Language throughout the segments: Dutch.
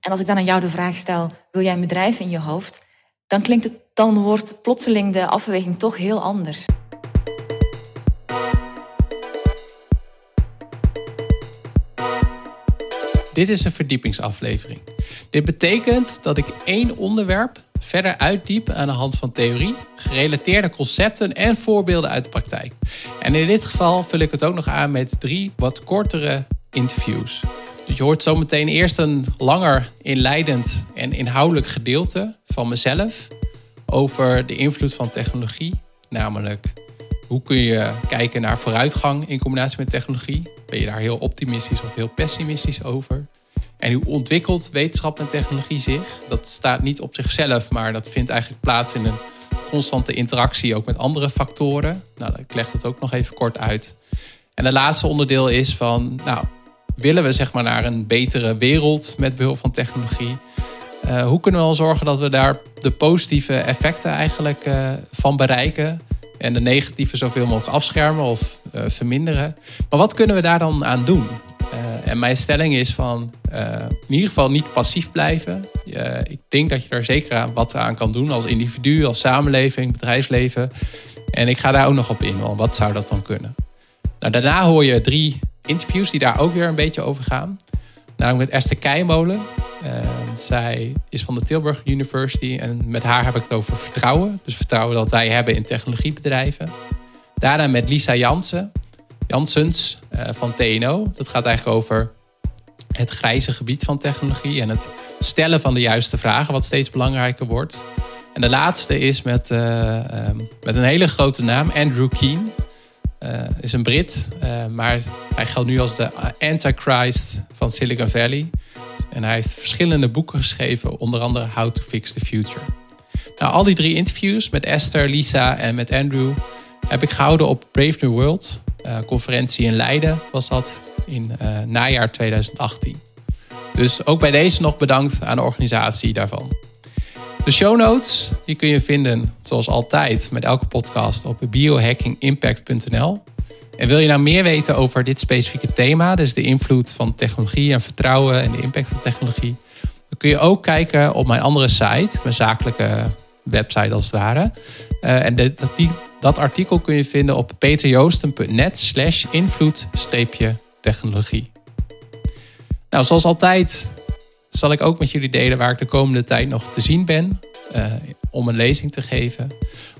En als ik dan aan jou de vraag stel, wil jij een bedrijf in je hoofd? Dan klinkt het, dan wordt plotseling de afweging toch heel anders. Dit is een verdiepingsaflevering. Dit betekent dat ik één onderwerp verder uitdiep aan de hand van theorie, gerelateerde concepten en voorbeelden uit de praktijk. En in dit geval vul ik het ook nog aan met drie wat kortere interviews. Je hoort zometeen eerst een langer inleidend en inhoudelijk gedeelte van mezelf over de invloed van technologie. Namelijk, hoe kun je kijken naar vooruitgang in combinatie met technologie? Ben je daar heel optimistisch of heel pessimistisch over? En hoe ontwikkelt wetenschap en technologie zich? Dat staat niet op zichzelf, maar dat vindt eigenlijk plaats in een constante interactie ook met andere factoren. Nou, ik leg het ook nog even kort uit. En het laatste onderdeel is van, nou, willen we zeg maar naar een betere wereld met behulp van technologie? Uh, hoe kunnen we al zorgen dat we daar de positieve effecten eigenlijk uh, van bereiken? En de negatieve zoveel mogelijk afschermen of uh, verminderen. Maar wat kunnen we daar dan aan doen? en mijn stelling is van in ieder geval niet passief blijven. ik denk dat je daar zeker aan wat aan kan doen als individu, als samenleving, bedrijfsleven. En ik ga daar ook nog op in, want wat zou dat dan kunnen? Nou, daarna hoor je drie interviews die daar ook weer een beetje over gaan. Namelijk met Esther Keimolen. Uh, zij is van de Tilburg University en met haar heb ik het over vertrouwen. Dus vertrouwen dat wij hebben in technologiebedrijven. Daarna met Lisa Jansen, Jansens uh, van TNO. Dat gaat eigenlijk over het grijze gebied van technologie en het stellen van de juiste vragen, wat steeds belangrijker wordt. En de laatste is met, uh, met een hele grote naam, Andrew Keen. Uh, is een Brit, uh, maar hij geldt nu als de Antichrist van Silicon Valley. En hij heeft verschillende boeken geschreven, onder andere How to Fix the Future. Nou, al die drie interviews met Esther, Lisa en met Andrew heb ik gehouden op Brave New World, uh, conferentie in Leiden was dat in najaar 2018. Dus ook bij deze nog bedankt aan de organisatie daarvan. De show notes die kun je vinden, zoals altijd, met elke podcast op biohackingimpact.nl. En wil je nou meer weten over dit specifieke thema, dus de invloed van technologie en vertrouwen en de impact van technologie, dan kun je ook kijken op mijn andere site, mijn zakelijke website als het ware. Uh, en dat artikel kun je vinden op peterjoosten.net slash invloed-technologie. Nou, zoals altijd zal ik ook met jullie delen waar ik de komende tijd nog te zien ben. Uh, om een lezing te geven.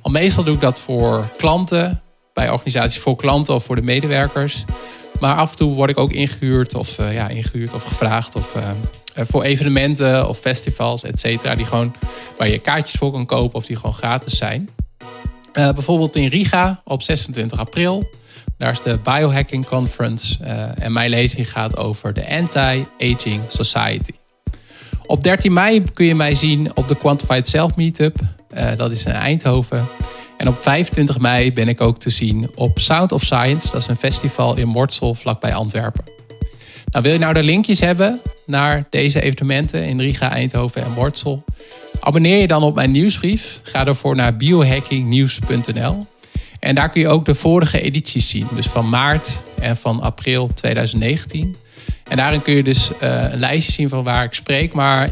Al meestal doe ik dat voor klanten, bij organisaties voor klanten of voor de medewerkers. Maar af en toe word ik ook ingehuurd of, uh, ja, ingehuurd of gevraagd of, uh, voor evenementen of festivals, et cetera. Die gewoon, waar je kaartjes voor kan kopen of die gewoon gratis zijn. bijvoorbeeld in Riga op 26 april. Daar is de Biohacking Conference. en mijn lezing gaat over de Anti-Aging Society. Op 13 mei kun je mij zien op de Quantified Self Meetup. Uh, dat is in Eindhoven. En op 25 mei ben ik ook te zien op Sound of Science. Dat is een festival in Mortsel, vlakbij Antwerpen. Nou, wil je nou de linkjes hebben naar deze evenementen in Riga, Eindhoven en Mortsel? Abonneer je dan op mijn nieuwsbrief. Ga ervoor naar biohackingnieuws.nl. En daar kun je ook de vorige edities zien. Dus van maart en van april 2019. En daarin kun je dus uh, een lijstje zien van waar ik spreek. Maar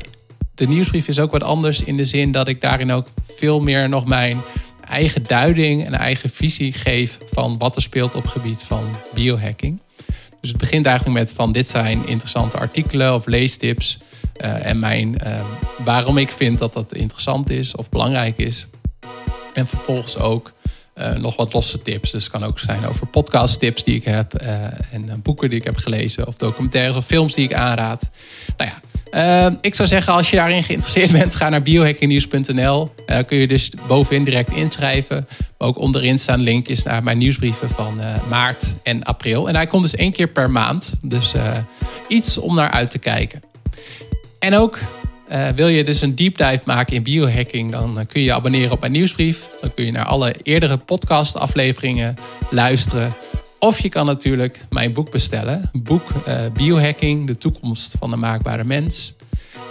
de nieuwsbrief is ook wat anders in de zin dat ik daarin ook veel meer nog mijn eigen duiding en eigen visie geef van wat er speelt op het gebied van biohacking. Dus het begint eigenlijk met van dit zijn interessante artikelen of leestips. Uh, en mijn, uh, waarom ik vind dat dat interessant is of belangrijk is. En vervolgens ook uh, nog wat losse tips. Dus het kan ook zijn over podcast tips die ik heb. Uh, en boeken die ik heb gelezen. Of documentaires of films die ik aanraad. Nou ja, ik zou zeggen als je daarin geïnteresseerd bent. Ga naar biohackingnieuws.nl. En dan kun je dus bovenin direct inschrijven. Maar ook onderin staan linkjes naar mijn nieuwsbrieven van maart en april. En hij komt dus één keer per maand. Dus iets om naar uit te kijken. En ook uh, wil je dus een deep dive maken in biohacking, dan kun je je abonneren op mijn nieuwsbrief. Dan kun je naar alle eerdere podcastafleveringen luisteren. Of je kan natuurlijk mijn boek bestellen. Boek uh, Biohacking, de toekomst van de maakbare mens.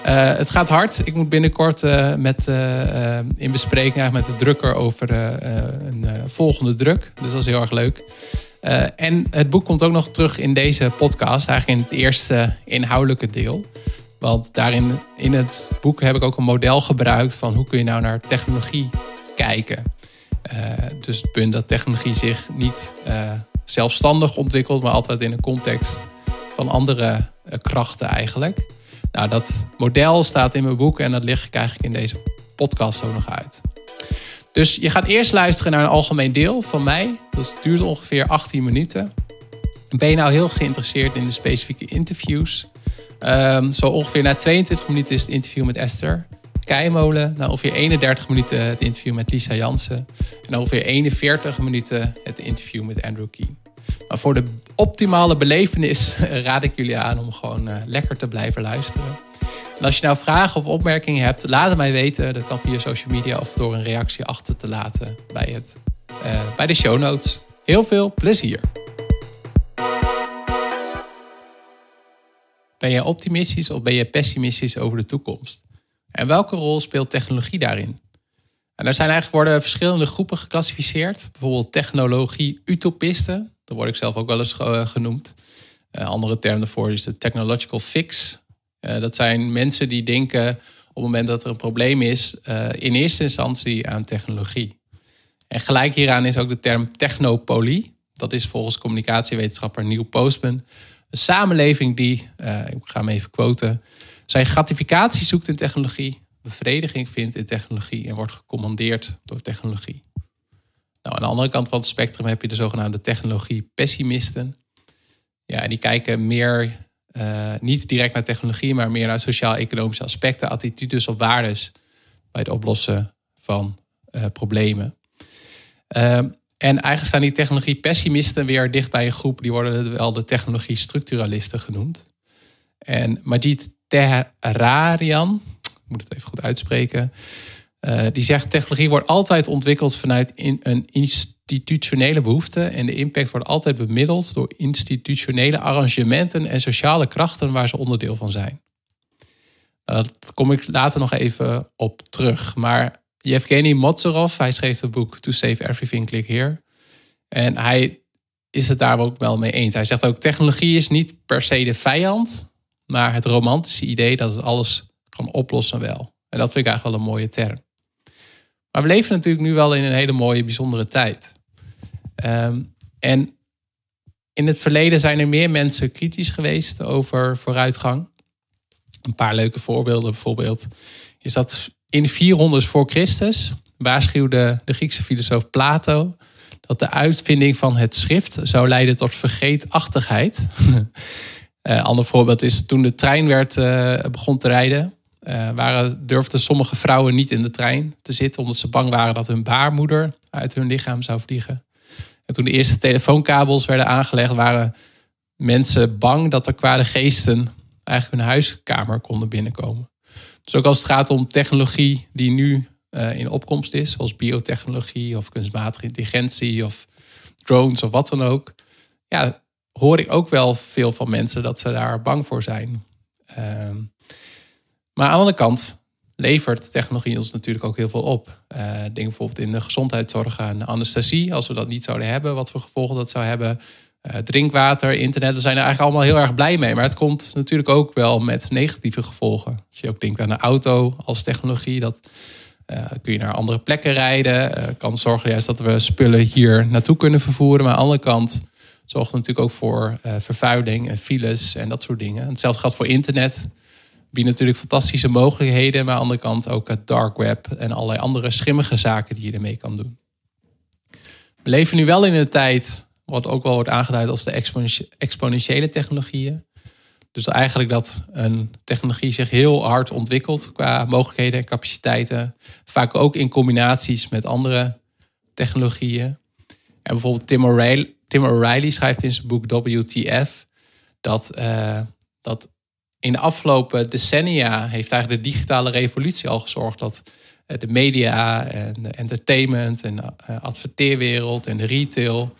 Het gaat hard. Ik moet binnenkort met, in bespreking met de drukker over een volgende druk. Dus dat is heel erg leuk. en het boek komt ook nog terug in deze podcast, eigenlijk in het eerste inhoudelijke deel. Want daarin in het boek heb ik ook een model gebruikt van hoe kun je nou naar technologie kijken. Uh, dus het punt dat technologie zich niet uh, zelfstandig ontwikkelt, maar altijd in een context van andere uh, krachten eigenlijk. Nou, dat model staat in mijn boek en dat lig ik eigenlijk in deze podcast ook nog uit. Dus je gaat eerst luisteren naar een algemeen deel van mij. Dat duurt ongeveer 18 minuten. Ben je nou heel geïnteresseerd in de specifieke interviews? Um, zo ongeveer na 22 minuten is het interview met Esther Keimolen. Na ongeveer 31 minuten het interview met Lisa Jansen. En ongeveer 41 minuten het interview met Andrew Keen. Maar voor de optimale belevenis raad ik jullie aan om gewoon uh, lekker te blijven luisteren. En als je nou vragen of opmerkingen hebt, laat het mij weten. Dat kan via social media of door een reactie achter te laten bij, het, uh, bij de show notes. Heel veel plezier! Ben je optimistisch of ben je pessimistisch over de toekomst? En welke rol speelt technologie daarin? En er zijn eigenlijk worden verschillende groepen geclassificeerd. Bijvoorbeeld technologie-utopisten. Daar word ik zelf ook wel eens genoemd. Een andere term daarvoor is de technological fix. Uh, dat zijn mensen die denken op het moment dat er een probleem is, in eerste instantie aan technologie. En gelijk hieraan is ook de term technopolie. Dat is volgens communicatiewetenschapper Neil Postman samenleving die, uh, ik ga hem even quoten, zijn gratificatie zoekt in technologie, bevrediging vindt in technologie en wordt gecommandeerd door technologie. Nou, aan de andere kant van het spectrum heb je de zogenaamde technologie-pessimisten. Ja, en die kijken meer uh, niet direct naar technologie, maar meer naar sociaal-economische aspecten, attitudes of waardes bij het oplossen van uh, problemen. Uh, en eigenlijk staan die technologie-pessimisten weer dicht bij een groep, die worden wel de technologie-structuralisten genoemd. En Majid Tehrarian, ik moet het even goed uitspreken, uh, die zegt technologie wordt altijd ontwikkeld vanuit een institutionele behoefte en de impact wordt altijd bemiddeld door institutionele arrangementen en sociale krachten waar ze onderdeel van zijn. Nou, daar kom ik later nog even op terug. Maar Yevgeny Mozarov, hij schreef het boek To Save Everything, Click Here. En hij is het daar ook wel mee eens. Hij zegt ook, technologie is niet per se de vijand, maar het romantische idee dat het alles kan oplossen wel. En dat vind ik eigenlijk wel een mooie term. Maar we leven natuurlijk nu wel in een hele mooie, bijzondere tijd. Um, en in het verleden zijn er meer mensen kritisch geweest over vooruitgang. Een paar leuke voorbeelden bijvoorbeeld is dat in 400 voor Christus waarschuwde de Griekse filosoof Plato dat de uitvinding van het schrift zou leiden tot vergeetachtigheid. Een ander voorbeeld is toen de trein werd, uh, begon te rijden, uh, waren, durfden sommige vrouwen niet in de trein te zitten omdat ze bang waren dat hun baarmoeder uit hun lichaam zou vliegen. En toen de eerste telefoonkabels werden aangelegd, waren mensen bang dat er kwade geesten eigenlijk hun huiskamer konden binnenkomen. Dus ook als het gaat om technologie die nu uh, in opkomst is, zoals biotechnologie of kunstmatige intelligentie of drones of wat dan ook, ja, hoor ik ook wel veel van mensen dat ze daar bang voor zijn. Uh, maar aan de andere kant levert technologie ons natuurlijk ook heel veel op. Uh, denk bijvoorbeeld in de gezondheidszorg en anesthesie. Als we dat niet zouden hebben, wat voor gevolgen dat zou hebben. Uh, drinkwater, internet, we zijn er eigenlijk allemaal heel erg blij mee. Maar het komt natuurlijk ook wel met negatieve gevolgen. Als je ook denkt aan de auto als technologie, dat uh, kun je naar andere plekken rijden. Uh, kan zorgen juist dat we spullen hier naartoe kunnen vervoeren. Maar aan de andere kant zorgt het natuurlijk ook voor uh, vervuiling en files en dat soort dingen. Hetzelfde geldt voor internet. Biedt natuurlijk fantastische mogelijkheden. Maar aan de andere kant ook het dark web en allerlei andere schimmige zaken die je ermee kan doen. We leven nu wel in een tijd wat ook wel wordt aangeduid als de exponentiële technologieën. Dus eigenlijk dat een technologie zich heel hard ontwikkelt qua mogelijkheden en capaciteiten. Vaak ook in combinaties met andere technologieën. En bijvoorbeeld Tim O'Reilly, schrijft in zijn boek WTF dat, uh, dat in de afgelopen decennia heeft eigenlijk de digitale revolutie al gezorgd dat uh, de media en de entertainment en de uh, adverteerwereld en de retail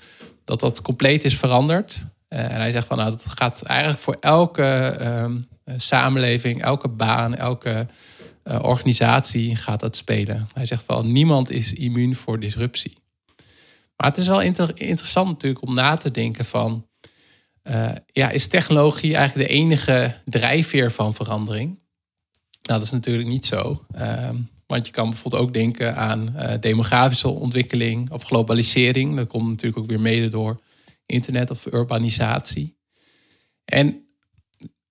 dat dat compleet is veranderd. Uh, en hij zegt van nou, dat gaat eigenlijk voor elke um, samenleving, elke baan, elke uh, organisatie gaat dat spelen. Hij zegt van niemand is immuun voor disruptie. Maar het is wel inter interessant natuurlijk om na te denken van ja, is technologie eigenlijk de enige drijfveer van verandering? Nou, dat is natuurlijk niet zo. Ehm, want je kan bijvoorbeeld ook denken aan demografische ontwikkeling of globalisering. Dat komt natuurlijk ook weer mede door internet of urbanisatie. En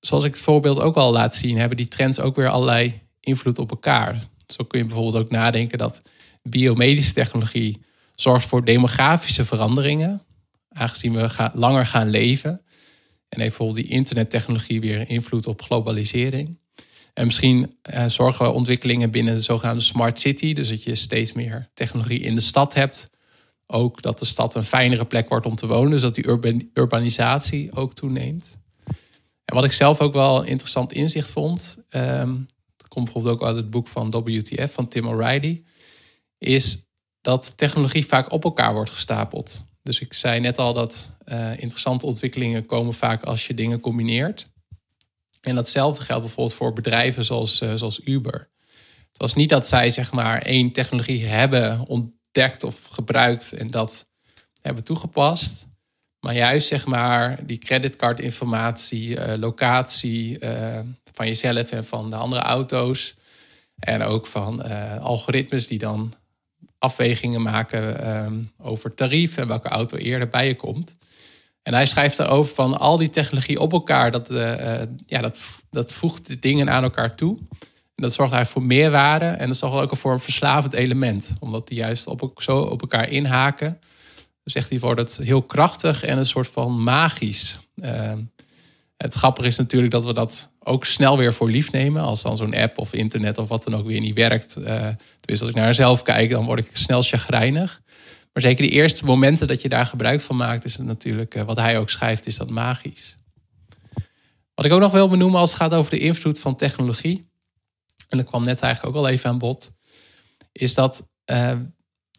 zoals ik het voorbeeld ook al laat zien, hebben die trends ook weer allerlei invloed op elkaar. Zo kun je bijvoorbeeld ook nadenken dat biomedische technologie zorgt voor demografische veranderingen, aangezien we langer gaan leven. En heeft bijvoorbeeld die internettechnologie weer invloed op globalisering. En misschien eh, zorgen ontwikkelingen binnen de zogenaamde smart city, dus dat je steeds meer technologie in de stad hebt. Ook dat de stad een fijnere plek wordt om te wonen, dus dat die urbanisatie ook toeneemt. En wat ik zelf ook wel interessant inzicht vond, um, dat komt bijvoorbeeld ook uit het boek van WTF van Tim O'Reilly, is dat technologie vaak op elkaar wordt gestapeld. Dus ik zei net al dat uh, interessante ontwikkelingen komen vaak als je dingen combineert. En datzelfde geldt bijvoorbeeld voor bedrijven zoals, uh, zoals Uber. Het was niet dat zij zeg maar één technologie hebben ontdekt of gebruikt en dat hebben toegepast. Maar juist zeg maar die creditcardinformatie, uh, locatie uh, van jezelf en van de andere auto's. En ook van algoritmes die dan afwegingen maken um, over tarief en welke auto eerder bij je komt. En hij schrijft erover van al die technologie op elkaar, dat, ja, dat, dat voegt de dingen aan elkaar toe. En dat zorgt eigenlijk voor meerwaarde en dat zorgt ook voor een verslavend element. Omdat die juist op, zo op elkaar inhaken zegt hij, wordt het heel krachtig en een soort van magisch. Uh, het grappige is natuurlijk dat we dat ook snel weer voor lief nemen. Als dan zo'n app of internet of wat dan ook weer niet werkt. Uh, tenminste, als ik naar mezelf kijk, dan word ik snel chagrijnig. Maar zeker de eerste momenten dat je daar gebruik van maakt, is het natuurlijk, uh, wat hij ook schrijft, is dat magisch. Wat ik ook nog wil benoemen als het gaat over de invloed van technologie. En dat kwam net eigenlijk ook al even aan bod. Is dat uh,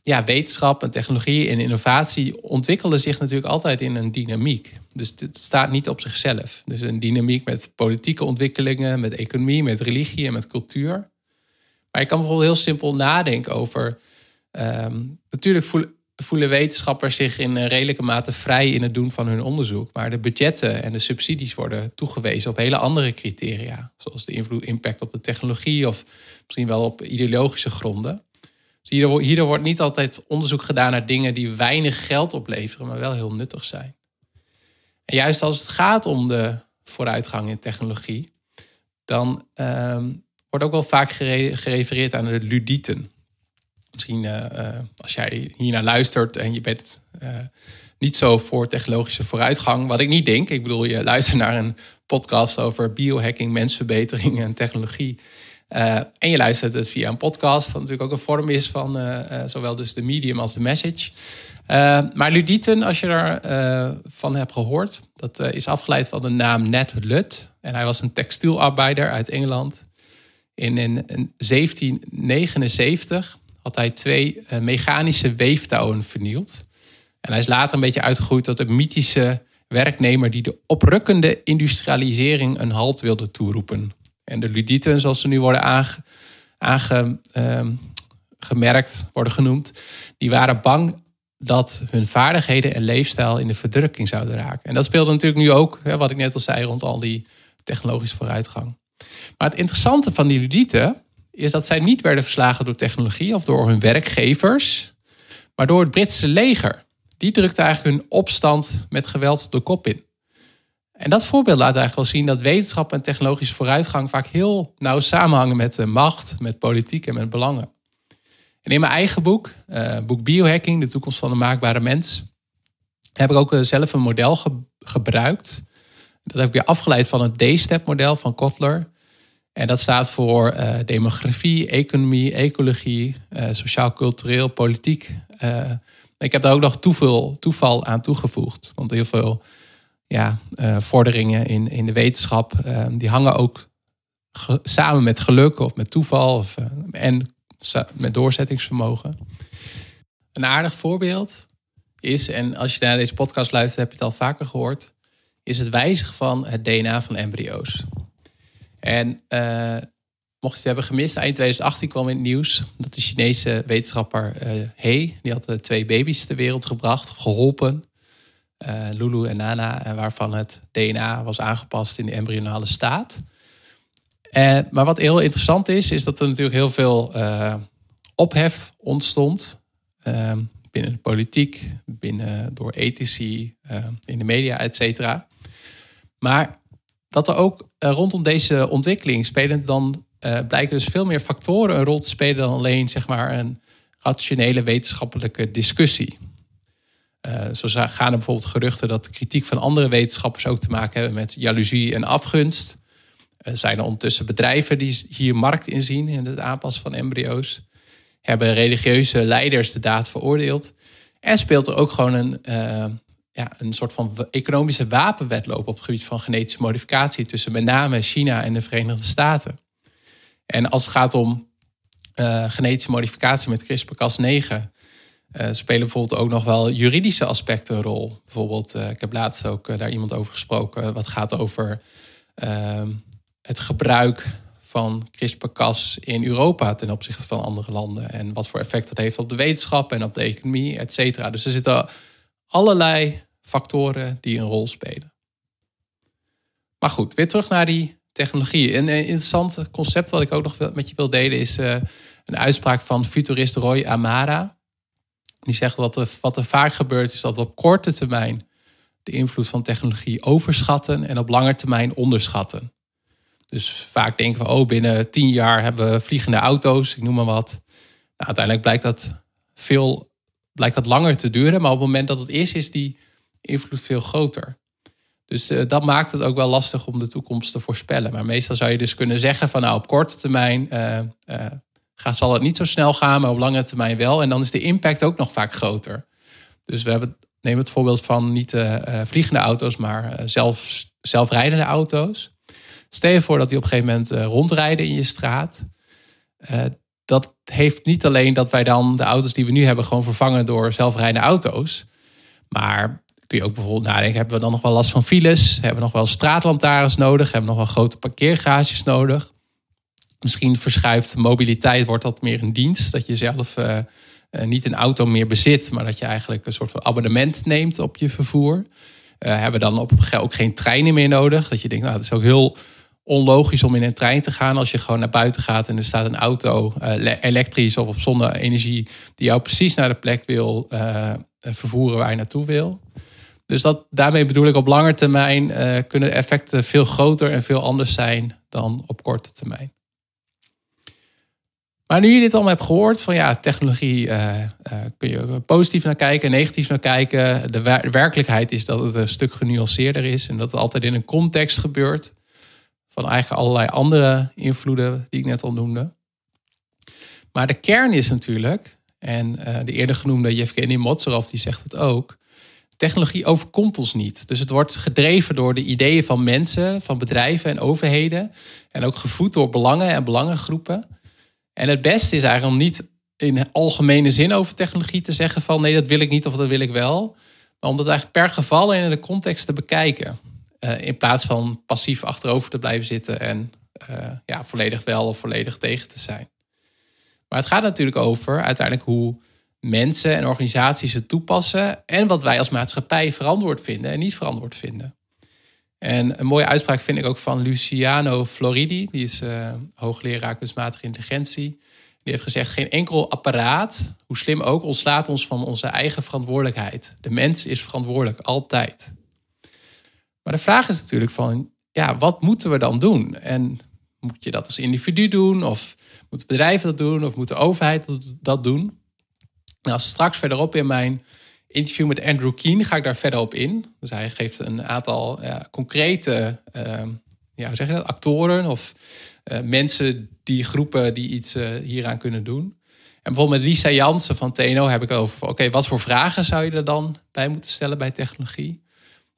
ja, wetenschap en technologie en innovatie ontwikkelen zich natuurlijk altijd in een dynamiek. Dus het staat niet op zichzelf. Dus een dynamiek met politieke ontwikkelingen, met economie, met religie en met cultuur. Maar je kan bijvoorbeeld heel simpel nadenken over. Ehm, natuurlijk voelen, voelen wetenschappers zich in een redelijke mate vrij in het doen van hun onderzoek. Maar de budgetten en de subsidies worden toegewezen op hele andere criteria. Zoals de invloed, impact op de technologie of misschien wel op ideologische gronden. Dus hierdoor, wordt niet altijd onderzoek gedaan naar dingen die weinig geld opleveren, maar wel heel nuttig zijn. En juist als het gaat om de vooruitgang in technologie, dan ehm, wordt ook wel vaak gerefereerd aan de ludieten. Misschien uh, als jij hiernaar luistert en je bent uh, niet zo voor technologische vooruitgang, wat ik niet denk. Ik bedoel, je luistert naar een podcast over biohacking, mensverbetering en technologie. En je luistert het via een podcast, wat natuurlijk ook een vorm is van zowel dus de medium als de message. maar Ludieten, als je daarvan van hebt gehoord, dat is afgeleid van de naam Ned Lut. En hij was een textielarbeider uit Engeland. In, in 1779 had hij twee mechanische weeftouwen vernield. En hij is later een beetje uitgegroeid tot een mythische werknemer die de oprukkende industrialisering een halt wilde toeroepen. En de ludieten, zoals ze nu worden aangemerkt, ehm, worden genoemd, die waren bang dat hun vaardigheden en leefstijl in de verdrukking zouden raken. En dat speelde natuurlijk nu ook, hè, wat ik net al zei, rond al die technologische vooruitgang. Maar het interessante van die ludieten is dat zij niet werden verslagen door technologie of door hun werkgevers, maar door het Britse leger. Die drukte eigenlijk hun opstand met geweld de kop in. En dat voorbeeld laat eigenlijk wel zien dat wetenschap en technologische vooruitgang vaak heel nauw samenhangen met de macht, met politiek en met belangen. En in mijn eigen boek, uh, boek Biohacking, de toekomst van de maakbare mens, heb ik ook eh, zelf een model gebruikt. Dat heb ik weer afgeleid van het D-step model van Kotler. En dat staat voor uh, demografie, economie, ecologie, sociaal-cultureel, politiek. ik heb daar ook nog toeval, toeval aan toegevoegd. Want heel veel ja, vorderingen in, in de wetenschap, die hangen ook samen met geluk of met toeval of, en met doorzettingsvermogen. Een aardig voorbeeld is, en als je naar deze podcast luistert, heb je het al vaker gehoord, is het wijzigen van het DNA van embryo's. En mocht je het hebben gemist, eind 2018 kwam in het nieuws dat de Chinese wetenschapper He, die had twee baby's ter wereld gebracht, geholpen Lulu en Nana, waarvan het DNA was aangepast in de embryonale staat. maar wat heel interessant is, is dat er natuurlijk heel veel ophef ontstond binnen de politiek, binnen door ethici, in de media, et cetera. Maar dat er ook rondom deze ontwikkeling spelen dan blijken dus veel meer factoren een rol te spelen dan alleen zeg maar een rationele wetenschappelijke discussie. Uh, zo gaan er bijvoorbeeld geruchten dat kritiek van andere wetenschappers ook te maken hebben met jaloezie en afgunst. Er zijn er ondertussen bedrijven die hier markt in zien in het aanpassen van embryo's. Hebben religieuze leiders de daad veroordeeld. En speelt er ook gewoon een, uh, ja, een soort van economische wapenwedloop op het gebied van genetische modificatie tussen met name China en de Verenigde Staten. En als het gaat om uh, genetische modificatie met CRISPR-Cas9 uh, spelen bijvoorbeeld ook nog wel juridische aspecten een rol. Bijvoorbeeld, uh, ik heb laatst ook daar iemand over gesproken, wat gaat over ehm, het gebruik van CRISPR-Cas in Europa ten opzichte van andere landen. En wat voor effect dat heeft op de wetenschap en op de economie, et cetera. Dus er zitten allerlei factoren die een rol spelen. Maar goed, weer terug naar die technologie. Een interessant concept wat ik ook nog met je wil delen is uh, een uitspraak van futurist Roy Amara. Die zegt er, wat er vaak gebeurt is dat we op korte termijn de invloed van technologie overschatten en op lange termijn onderschatten. Dus vaak denken we, oh, binnen tien jaar hebben we vliegende auto's, ik noem maar wat. Nou, uiteindelijk blijkt dat veel blijkt dat langer te duren, maar op het moment dat het is, is die invloed veel groter. Dus uh, dat maakt het ook wel lastig om de toekomst te voorspellen. Maar meestal zou je dus kunnen zeggen van nou op korte termijn uh, zal het niet zo snel gaan, maar op lange termijn wel. En dan is de impact ook nog vaak groter. Dus we hebben, neem het voorbeeld van niet vliegende auto's, maar zelf, zelfrijdende auto's. Stel je voor dat die op een gegeven moment rondrijden in je straat. dat heeft niet alleen dat wij dan de auto's die we nu hebben gewoon vervangen door zelfrijdende auto's. Maar kun je ook bijvoorbeeld nadenken, hebben we dan nog wel last van files? Hebben we nog wel straatlantaarns nodig? Hebben we nog wel grote parkeergarages nodig? Misschien verschuift mobiliteit, wordt dat meer een dienst. Dat je zelf uh, niet een auto meer bezit, maar dat je eigenlijk een soort van abonnement neemt op je vervoer. Uh, hebben we dan op ook geen treinen meer nodig? Dat je denkt, nou, het is ook heel onlogisch om in een trein te gaan als je gewoon naar buiten gaat en er staat een auto, elektrisch of op zonne-energie, die jou precies naar de plek wil vervoeren waar je naartoe wil. Dus dat, daarmee bedoel ik op lange termijn uh, kunnen effecten veel groter en veel anders zijn dan op korte termijn. Maar nu je dit allemaal hebt gehoord, van ja, technologie uh, uh, kun je positief naar kijken, negatief naar kijken. De, werkelijkheid is dat het een stuk genuanceerder is en dat het altijd in een context gebeurt van eigenlijk allerlei andere invloeden die ik net al noemde. Maar de kern is natuurlijk, en de eerder genoemde Yevgeny Motzerov die zegt het ook, technologie overkomt ons niet. Dus het wordt gedreven door de ideeën van mensen, van bedrijven en overheden. En ook gevoed door belangen en belangengroepen. En het beste is eigenlijk om niet in algemene zin over technologie te zeggen van nee, dat wil ik niet of dat wil ik wel. Maar om dat eigenlijk per geval en in de context te bekijken. Uh, in plaats van passief achterover te blijven zitten en uh, ja, volledig wel of volledig tegen te zijn. Maar het gaat natuurlijk over uiteindelijk hoe mensen en organisaties het toepassen en wat wij als maatschappij verantwoord vinden en niet verantwoord vinden. En een mooie uitspraak vind ik ook van Luciano Floridi, die is uh, hoogleraar kunstmatige intelligentie. Die heeft gezegd: geen enkel apparaat, hoe slim ook, ontslaat ons van onze eigen verantwoordelijkheid. De mens is verantwoordelijk, altijd. Maar de vraag is natuurlijk van, ja, wat moeten we dan doen? En moet je dat als individu doen? Of moeten bedrijven dat doen? Of moet de overheid dat doen? Nou, straks verderop in mijn interview met Andrew Keen ga ik daar verder op in. Dus hij geeft een aantal ja, concrete uh, ja, zeg je dat, actoren of uh, mensen die groepen die iets uh, hieraan kunnen doen. En bijvoorbeeld met Lisa Jansen van TNO heb ik over, oké, wat voor vragen zou je er dan bij moeten stellen bij technologie?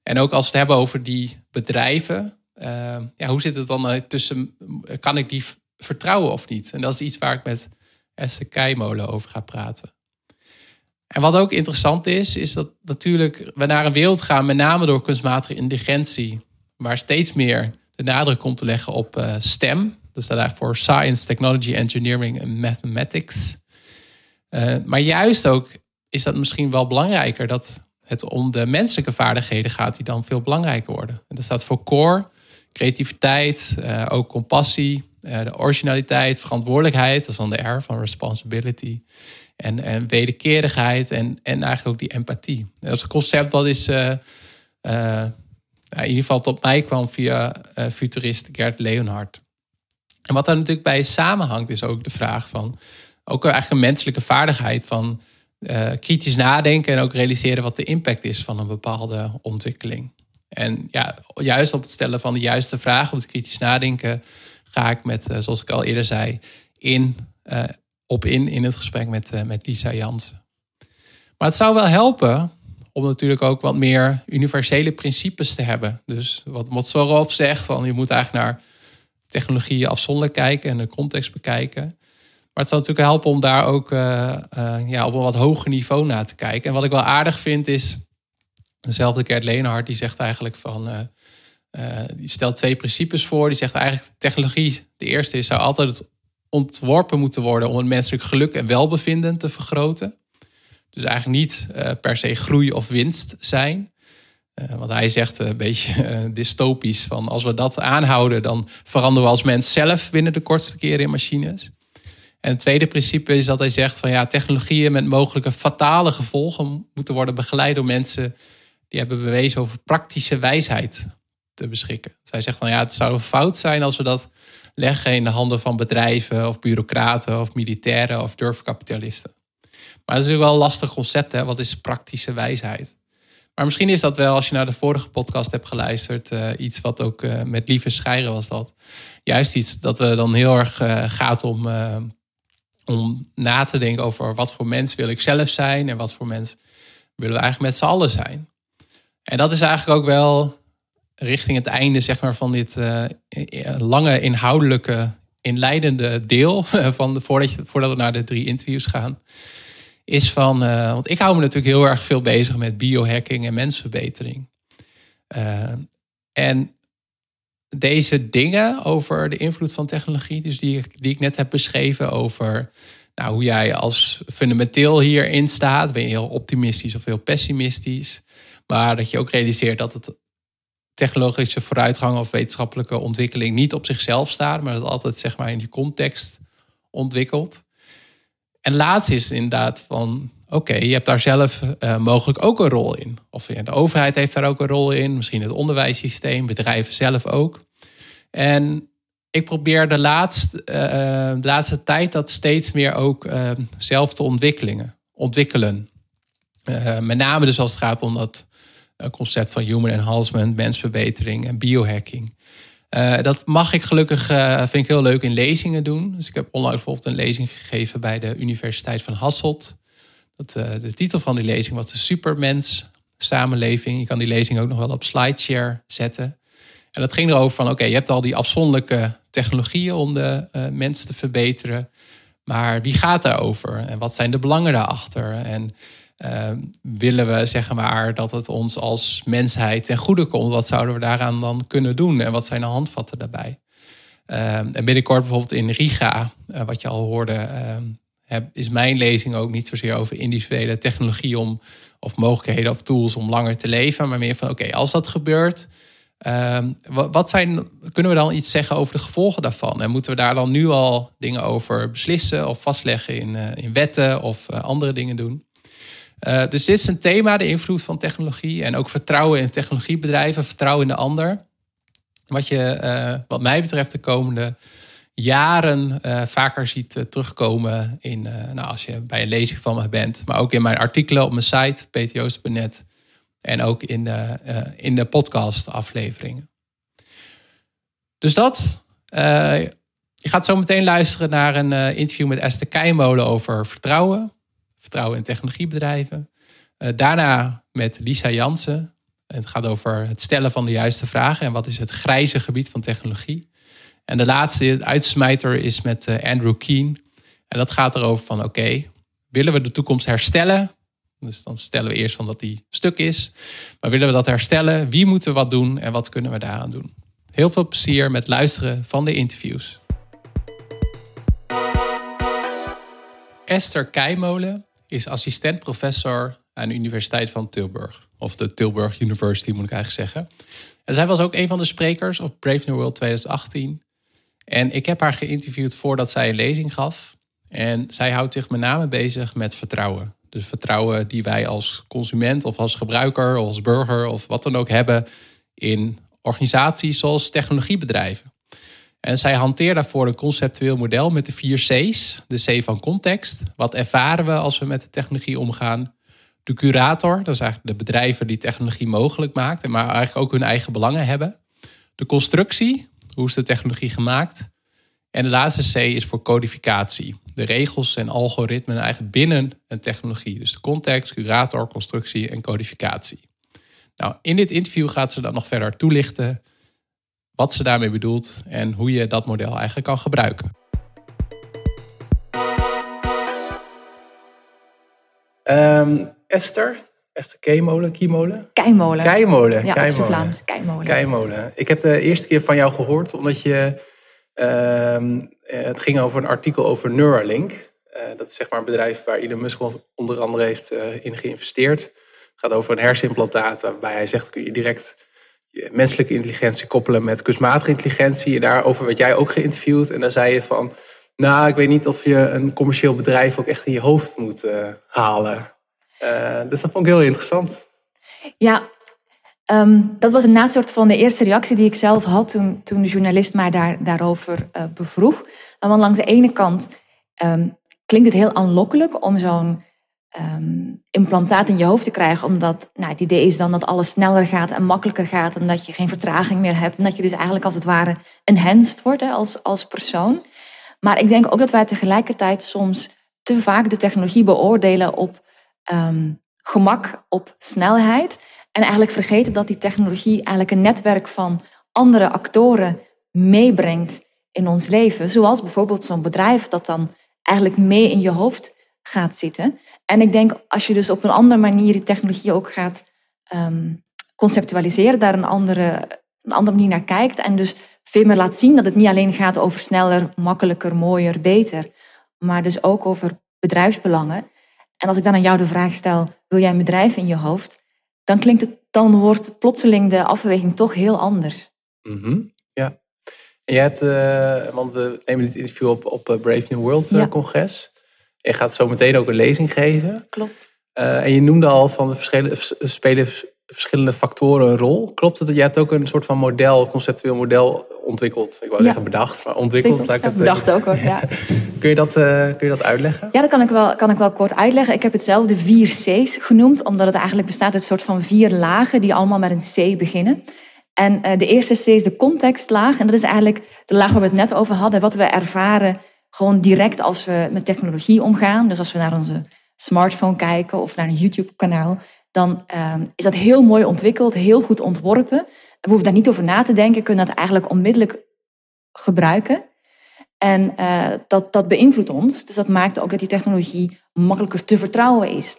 En ook als we het hebben over die bedrijven, ehm, ja, hoe zit het dan tussen, kan ik die vertrouwen of niet? En dat is iets waar ik met Esther Keimolen over ga praten. En wat ook interessant is, is dat natuurlijk we naar een wereld gaan, met name door kunstmatige intelligentie, waar steeds meer de nadruk komt te leggen op uh, STEM. Dat staat eigenlijk voor Science, Technology, Engineering en Mathematics. Uh, maar juist ook is dat misschien wel belangrijker dat het om de menselijke vaardigheden gaat die dan veel belangrijker worden. En dat staat voor core, creativiteit, uh, ook compassie, de originaliteit, verantwoordelijkheid, dat is dan de R van responsibility. En, en wederkerigheid en, en eigenlijk ook die empathie. Dat is een concept wat is, in ieder geval tot mij kwam via futurist Gert Leonhard. En wat daar natuurlijk bij samenhangt, is ook de vraag van, ook eigenlijk een menselijke vaardigheid van kritisch nadenken en ook realiseren wat de impact is van een bepaalde ontwikkeling. En ja, juist op het stellen van de juiste vragen, op het kritisch nadenken, ga ik met, zoals ik al eerder zei, in, op in in het gesprek met, met Lisa Jansen. Maar het zou wel helpen om natuurlijk ook wat meer universele principes te hebben. Dus wat Motsorov zegt, van je moet eigenlijk naar technologieën afzonderlijk kijken en de context bekijken. Maar het zal natuurlijk helpen om daar ook uh, uh, ja, op een wat hoger niveau naar te kijken. En wat ik wel aardig vind is, dezelfde Gert Leenhard, die zegt eigenlijk van, die stelt twee principes voor. Die zegt eigenlijk technologie, de eerste is, zou altijd ontworpen moeten worden om het menselijk geluk en welbevinden te vergroten. Dus eigenlijk niet per se groei of winst zijn. want hij zegt een beetje dystopisch van als we dat aanhouden, dan veranderen we als mens zelf binnen de kortste keren in machines. En het tweede principe is dat hij zegt van ja, technologieën met mogelijke fatale gevolgen moeten worden begeleid door mensen die hebben bewezen over praktische wijsheid te beschikken. Dus zegt van ja, het zou fout zijn als we dat leggen in de handen van bedrijven of bureaucraten of militairen of durfkapitalisten. Maar dat is natuurlijk wel een lastig concept, hè? wat is praktische wijsheid? Maar misschien is dat wel, als je naar de vorige podcast hebt geluisterd, uh, iets wat ook uh, met Lieve Schijren was dat. Juist iets dat we dan heel erg uh, gaat om om na te denken over wat voor mens wil ik zelf zijn en wat voor mens willen we eigenlijk met z'n allen zijn. En dat is eigenlijk ook wel richting het einde zeg maar, van dit uh, lange inhoudelijke inleidende deel van voordat, je, voordat we naar de drie interviews gaan. Is van, uh, want ik hou me natuurlijk heel erg veel bezig met biohacking en mensverbetering. En deze dingen over de invloed van technologie, dus die, die ik net heb beschreven over nou, hoe jij als fundamenteel hierin staat, ben je heel optimistisch of heel pessimistisch, maar dat je ook realiseert dat het technologische vooruitgang of wetenschappelijke ontwikkeling niet op zichzelf staat, maar dat altijd zeg maar in die context ontwikkelt. En laatst is inderdaad van, oké, je hebt daar zelf uh, mogelijk ook een rol in. Of de overheid heeft daar ook een rol in, misschien het onderwijssysteem, bedrijven zelf ook. En ik probeer de laatste, uh, de laatste tijd dat steeds meer ook uh, zelf te ontwikkelen. ontwikkelen. met name dus als het gaat om dat concept van human enhancement, mensverbetering en biohacking. Uh, dat mag ik gelukkig, uh, vind ik heel leuk in lezingen doen. Dus ik heb onlangs bijvoorbeeld een lezing gegeven bij de Universiteit van Hasselt. Dat, uh, de titel van die lezing was de Supermens samenleving. Je kan die lezing ook nog wel op SlideShare zetten. En dat ging erover van, oké, je hebt al die afzonderlijke technologieën om de mens te verbeteren. Maar wie gaat daarover? En wat zijn de belangen daarachter? En uh, willen we zeggen maar dat het ons als mensheid ten goede komt, wat zouden we daaraan dan kunnen doen en wat zijn de handvatten daarbij? Uh, en binnenkort bijvoorbeeld in Riga, uh, wat je al hoorde, ehm, is mijn lezing ook niet zozeer over individuele technologie om, of mogelijkheden of tools om langer te leven, maar meer van oké, als dat gebeurt, ehm, wat zijn, kunnen we dan iets zeggen over de gevolgen daarvan? En moeten we daar dan nu al dingen over beslissen of vastleggen in, eh, in wetten of eh, andere dingen doen? Uh, dus dit is een thema, de invloed van technologie. En ook vertrouwen in technologiebedrijven, vertrouwen in de ander. Wat je, uh, wat mij betreft, de komende jaren uh, vaker ziet terugkomen in, nou, als je bij een lezing van me bent. Maar ook in mijn artikelen op mijn site, ptjoost.net. En ook in de, in de podcast afleveringen. Dus dat. je gaat zo meteen luisteren naar een interview met Esther Keimolen over vertrouwen vertrouwen in technologiebedrijven. Uh, daarna met Lisa Jansen. Het gaat over het stellen van de juiste vragen en wat is het grijze gebied van technologie. En de laatste uitsmijter is met uh, Andrew Keen. En dat gaat erover van oké, willen we de toekomst herstellen? Dus dan stellen we eerst van dat die stuk is. Maar willen we dat herstellen? Wie moeten wat doen en wat kunnen we daaraan doen? Heel veel plezier met luisteren van de interviews. Esther Keimolen is assistent-professor aan de Universiteit van Tilburg. Of de Tilburg University moet ik eigenlijk zeggen. En zij was ook een van de sprekers op Brave New World 2018. En ik heb haar geïnterviewd voordat zij een lezing gaf. En zij houdt zich met name bezig met vertrouwen. Dus vertrouwen die wij als consument of als gebruiker of als burger of wat dan ook hebben in organisaties zoals technologiebedrijven. En zij hanteert daarvoor een conceptueel model met de vier C's. De C van context. Wat ervaren we als we met de technologie omgaan? De curator, dat is eigenlijk de bedrijven die technologie mogelijk maken, maar eigenlijk ook hun eigen belangen hebben. De constructie, hoe is de technologie gemaakt? En de laatste C is voor codificatie. De regels en algoritmen eigenlijk binnen een technologie. Dus de context, curator, constructie en codificatie. Nou, in dit interview gaat ze dan nog verder toelichten wat ze daarmee bedoelt en hoe je dat model eigenlijk kan gebruiken. Um, Esther, Esther Keimolen, Kiemolen? Keimolen. Keimolen. Ja, Keimolen. Vlaams. Keimolen. Keimolen. Ik heb de eerste keer van jou gehoord omdat je... Uh, het ging over een artikel over Neuralink. Uh, dat is zeg maar een bedrijf waar Elon Musk onder andere heeft uh, in geïnvesteerd. Het gaat over een hersenimplantaat waarbij hij zegt... kun je direct menselijke intelligentie koppelen met kunstmatige intelligentie. En daarover werd jij ook geïnterviewd. En daar zei je van... Nou, ik weet niet of je een commercieel bedrijf ook echt in je hoofd moet uh, halen. Uh, dus dat vond ik heel interessant. Ja, um, dat was een soort van de eerste reactie die ik zelf had toen, toen de journalist mij daar, daarover uh, bevroeg. Want langs de ene kant um, klinkt het heel aanlokkelijk om zo'n um, implantaat in je hoofd te krijgen. Omdat nou, het idee is dan dat alles sneller gaat en makkelijker gaat. En dat je geen vertraging meer hebt. En dat je dus eigenlijk als het ware enhanced wordt als, als persoon. Maar ik denk ook dat wij tegelijkertijd soms te vaak de technologie beoordelen op um, gemak, op snelheid. En eigenlijk vergeten dat die technologie eigenlijk een netwerk van andere actoren meebrengt in ons leven. Zoals bijvoorbeeld zo'n bedrijf dat dan eigenlijk mee in je hoofd gaat zitten. En ik denk als je dus op een andere manier die technologie ook gaat um, conceptualiseren, daar een andere, een andere manier naar kijkt en dus veel meer laat zien dat het niet alleen gaat over sneller, makkelijker, mooier, beter, maar dus ook over bedrijfsbelangen. En als ik dan aan jou de vraag stel, wil jij een bedrijf in je hoofd? Dan klinkt het, dan wordt plotseling de afweging toch heel anders. Mm -hmm. Ja. En jij hebt, uh, want we nemen dit interview op op Brave New World uh, ja. congres. Je gaat zo meteen ook een lezing geven. Klopt. Uh, en je noemde al van de verschillende, spelen verschillende factoren een rol. Klopt het dat je hebt ook een soort van model, conceptueel model ontwikkeld? Ik wou ja. zeggen bedacht, maar ontwikkeld. Laat ik het, bedacht ook hoor, ja. kun, je dat, uh, kun je dat uitleggen? Ja, dat kan ik, wel, kan ik wel kort uitleggen. Ik heb het zelf de vier C's genoemd, omdat het eigenlijk bestaat uit een soort van vier lagen die allemaal met een C beginnen. En uh, de eerste C is de contextlaag. En dat is eigenlijk de laag waar we het net over hadden. Wat we ervaren gewoon direct als we met technologie omgaan. Dus als we naar onze smartphone kijken of naar een YouTube-kanaal, dan uh, is dat heel mooi ontwikkeld, heel goed ontworpen. We hoeven daar niet over na te denken, kunnen dat eigenlijk onmiddellijk gebruiken. En uh, dat, dat beïnvloedt ons. Dus dat maakt ook dat die technologie makkelijker te vertrouwen is.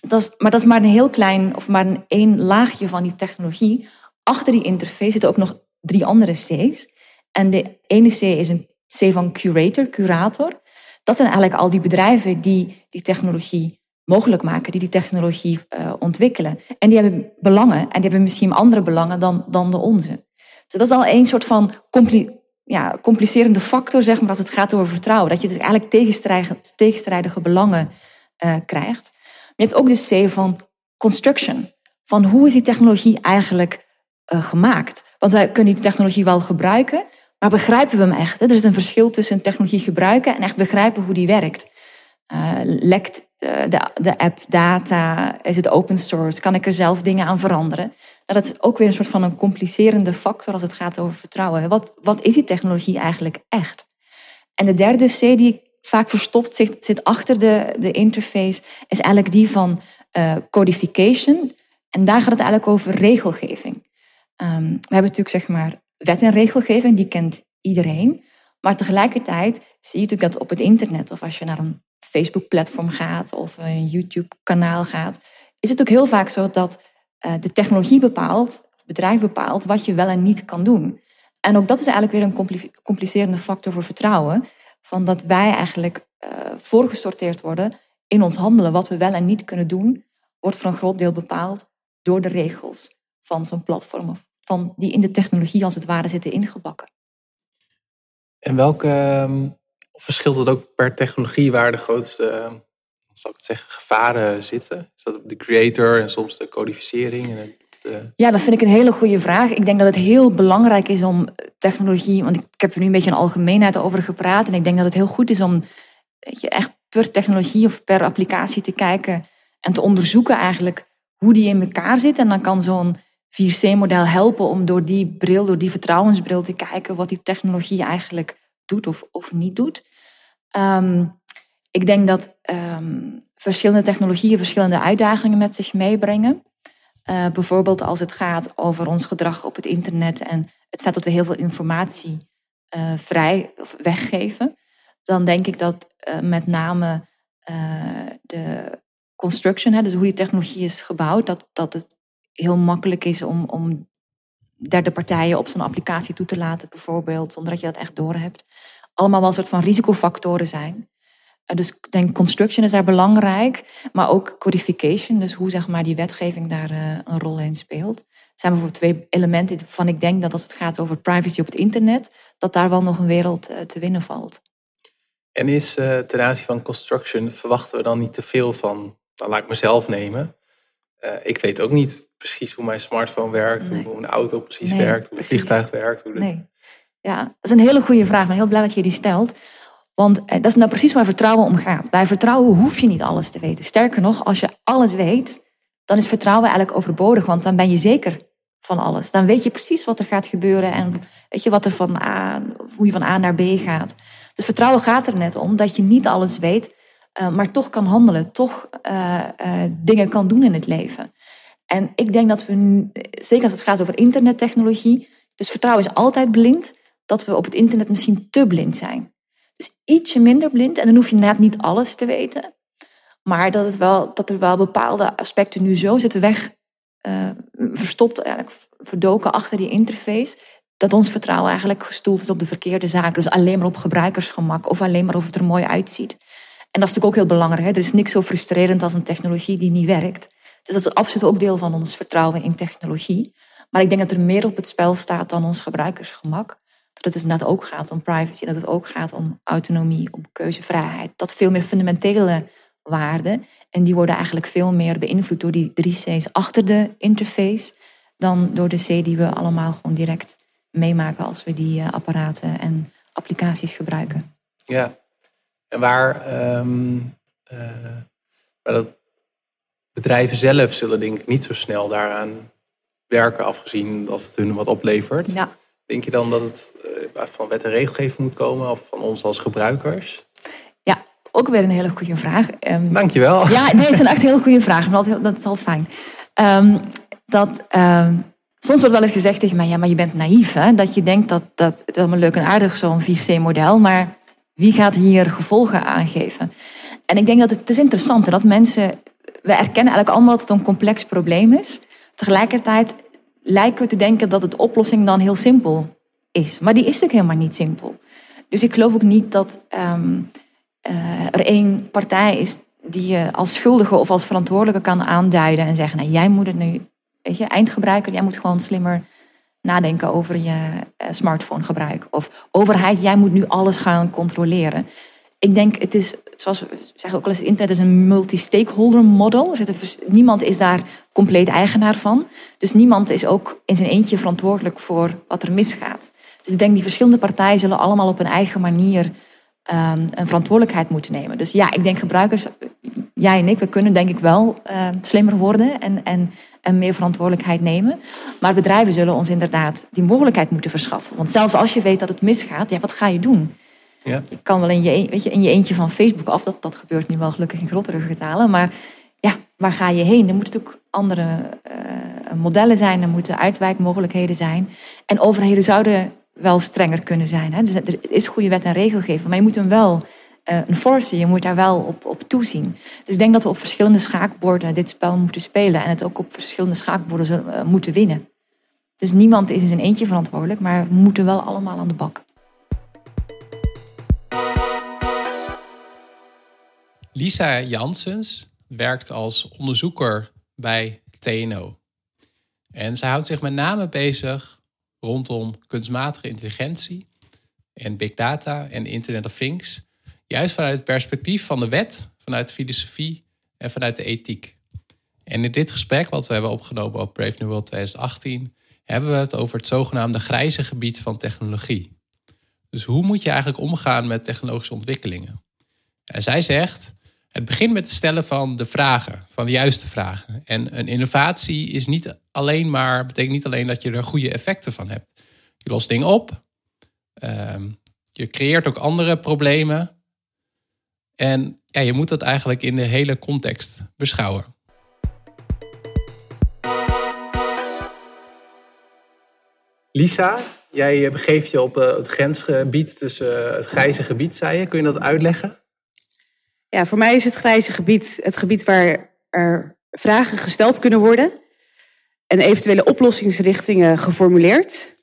Dat is maar dat is maar een heel klein, of maar een één laagje van die technologie. Achter die interface zitten ook nog drie andere C's. En de ene C is een C van curator, curator. Dat zijn eigenlijk al die bedrijven die die technologie mogelijk maken, die die technologie uh, ontwikkelen. En die hebben belangen en die hebben misschien andere belangen dan, dan de onze. Dus dat is al een soort van ja, complicerende factor, zeg maar, als het gaat over vertrouwen. Dat je dus eigenlijk tegenstrijdige, tegenstrijdige belangen uh, krijgt. Je hebt ook de C van construction. Van hoe is die technologie eigenlijk uh, gemaakt? Want wij kunnen die technologie wel gebruiken, maar begrijpen we hem echt? Hè? Er is een verschil tussen technologie gebruiken en echt begrijpen hoe die werkt. Uh, lekt de, de, de, app data? Is het open source? Kan ik er zelf dingen aan veranderen? Nou, dat is ook weer een soort van een complicerende factor als het gaat over vertrouwen. Wat, wat is die technologie eigenlijk echt? En de derde C die vaak verstopt zit, zit achter de, de interface, is eigenlijk die van uh, codification. En daar gaat het eigenlijk over regelgeving. Um, we hebben natuurlijk zeg maar wet en regelgeving, die kent iedereen. Maar tegelijkertijd zie je natuurlijk dat op het internet of als je naar een Facebook-platform gaat of een YouTube-kanaal gaat, is het ook heel vaak zo dat uh, de technologie bepaalt, het bedrijf bepaalt, wat je wel en niet kan doen. En ook dat is eigenlijk weer een complicerende factor voor vertrouwen. Van dat wij eigenlijk uh, voorgesorteerd worden in ons handelen, wat we wel en niet kunnen doen, wordt voor een groot deel bepaald door de regels van zo'n platform of van die in de technologie als het ware zitten ingebakken. En welke ehm, verschilt het ook per technologie waar de grootste, zal ik het zeggen, gevaren zitten? Is dat de creator en soms de codificering en de... Ja, dat vind ik een hele goede vraag. Ik denk dat het heel belangrijk is om technologie, want ik heb er nu een beetje een algemeenheid over gepraat. En ik denk dat het heel goed is om je, echt per technologie of per applicatie te kijken en te onderzoeken eigenlijk hoe die in elkaar zit. En dan kan zo'n 4C-model helpen om door die bril, door die vertrouwensbril te kijken wat die technologie eigenlijk doet of, of niet doet. Ehm, ik denk dat ehm, verschillende technologieën verschillende uitdagingen met zich meebrengen. Uh, bijvoorbeeld als het gaat over ons gedrag op het internet en het feit dat we heel veel informatie uh, vrij of weggeven, dan denk ik dat uh, met name de construction, hè, dus hoe die technologie is gebouwd, dat, dat het heel makkelijk is om, om derde partijen op zo'n applicatie toe te laten, bijvoorbeeld, zonder dat je dat echt doorhebt. Allemaal wel een soort van risicofactoren zijn. Eh, dus ik denk construction is daar belangrijk, maar ook codification, dus hoe zeg maar die wetgeving daar uh, een rol in speelt. Er zijn bijvoorbeeld twee elementen waarvan ik denk dat als het gaat over privacy op het internet, dat daar wel nog een wereld uh, te winnen valt. En is ten aanzien van construction, verwachten we dan niet te veel van, dan laat ik mezelf nemen. Ik weet ook niet precies hoe mijn smartphone werkt, nee. hoe een auto precies nee, werkt, hoe een vliegtuig werkt. Hoe de... Nee. Ja, dat is een hele goede vraag. Ik ben heel blij dat je die stelt. Want eh, dat is nou precies waar vertrouwen om gaat. Bij vertrouwen hoef je niet alles te weten. Sterker nog, als je alles weet, dan is vertrouwen eigenlijk overbodig. Want dan ben je zeker van alles. Dan weet je precies wat er gaat gebeuren en weet je wat er van A, hoe je van A naar B gaat. Dus vertrouwen gaat er net om dat je niet alles weet, uh, maar toch kan handelen, toch uh, uh, dingen kan doen in het leven. En ik denk dat we, zeker als het gaat over internettechnologie, dus vertrouwen is altijd blind, dat we op het internet misschien te blind zijn. Dus ietsje minder blind. En dan hoef je inderdaad niet alles te weten. Maar dat, het wel, dat er wel bepaalde aspecten nu zo zitten weg, verstopt, eigenlijk verdoken achter die interface. Dat ons vertrouwen eigenlijk gestoeld is op de verkeerde zaken. Dus alleen maar op gebruikersgemak of alleen maar of het er mooi uitziet. En dat is natuurlijk ook heel belangrijk. Hè? Er is niks zo frustrerend als een technologie die niet werkt. Dus dat is absoluut ook deel van ons vertrouwen in technologie. Maar ik denk dat er meer op het spel staat dan ons gebruikersgemak dat het dus net ook gaat om privacy, dat het ook gaat om autonomie, om keuzevrijheid. Dat veel meer fundamentele waarden. En die worden eigenlijk veel meer beïnvloed door die drie C's achter de interface dan door de C die we allemaal gewoon direct meemaken als we die uh, apparaten en applicaties gebruiken. Ja, en waar, um, uh, waar dat bedrijven zelf zullen denk ik niet zo snel daaraan werken, afgezien als het hun wat oplevert. Ja. Denk je dan dat het uh, van wet en regelgeving moet komen of van ons als gebruikers? Ja, ook weer een hele goede vraag. Um, Dankjewel. Ja, nee, het is een echt hele goede vraag. Dat, dat is al fijn. Um, dat, soms wordt wel eens gezegd tegen mij, ja, maar je bent naïef. Hè? Dat je denkt dat, dat het allemaal leuk en aardig, zo'n 4C-model. Maar wie gaat hier gevolgen aangeven? En ik denk dat het, het is interessant dat mensen... We erkennen eigenlijk allemaal dat het een complex probleem is. Tegelijkertijd lijken we te denken dat de oplossing dan heel simpel is. Maar die is natuurlijk helemaal niet simpel. Dus ik geloof ook niet dat um, uh, er één partij is die je als schuldige of als verantwoordelijke kan aanduiden en zeggen: nou, jij moet het nu, weet je, eindgebruiker, jij moet gewoon slimmer nadenken over je uh, smartphonegebruik. Of overheid, jij moet nu alles gaan controleren ik denk, het is, zoals we zeggen ook wel eens, het internet is een multi-stakeholder model. Niemand is daar compleet eigenaar van. Dus niemand is ook in zijn eentje verantwoordelijk voor wat er misgaat. Dus ik denk, die verschillende partijen zullen allemaal op hun eigen manier um, een verantwoordelijkheid moeten nemen. Dus ja, ik denk gebruikers, jij en ik, we kunnen denk ik wel uh, slimmer worden en, en, en meer verantwoordelijkheid nemen. Maar bedrijven zullen ons inderdaad die mogelijkheid moeten verschaffen. Want zelfs als je weet dat het misgaat, ja, wat ga je doen? Ja. Je kan wel in je, weet je, in je eentje van Facebook af. Dat, dat gebeurt nu wel gelukkig in grotere getalen. Maar ja, waar ga je heen? Er moeten natuurlijk andere uh, modellen zijn. Er moeten uitwijkmogelijkheden zijn. En overheden zouden wel strenger kunnen zijn. Hè? Dus er is goede wet en regelgeving. Maar je moet hem wel uh, enforcen. Je moet daar wel op, op toezien. Dus ik denk dat we op verschillende schaakborden dit spel moeten spelen. En het ook op verschillende schaakborden uh, moeten winnen. Dus niemand is in zijn eentje verantwoordelijk. Maar we moeten wel allemaal aan de bak. Lisa Janssens werkt als onderzoeker bij TNO. En zij houdt zich met name bezig rondom kunstmatige intelligentie en big data en Internet of Things. Juist vanuit het perspectief van de wet, vanuit de filosofie en vanuit de ethiek. En in dit gesprek, wat we hebben opgenomen op Brave New World 2018, hebben we het over het zogenaamde grijze gebied van technologie. Dus hoe moet je eigenlijk omgaan met technologische ontwikkelingen? En zij zegt, het begint met het stellen van de vragen, van de juiste vragen. En een innovatie is niet alleen maar, betekent niet alleen dat je er goede effecten van hebt. Je lost dingen op, ehm, je creëert ook andere problemen. En ja, je moet dat eigenlijk in de hele context beschouwen. Lisa, jij begeeft je op eh, het grensgebied tussen eh, het grijze gebied, zei je. Kun je dat uitleggen? Ja, voor mij is het grijze gebied het gebied waar er vragen gesteld kunnen worden en eventuele oplossingsrichtingen geformuleerd.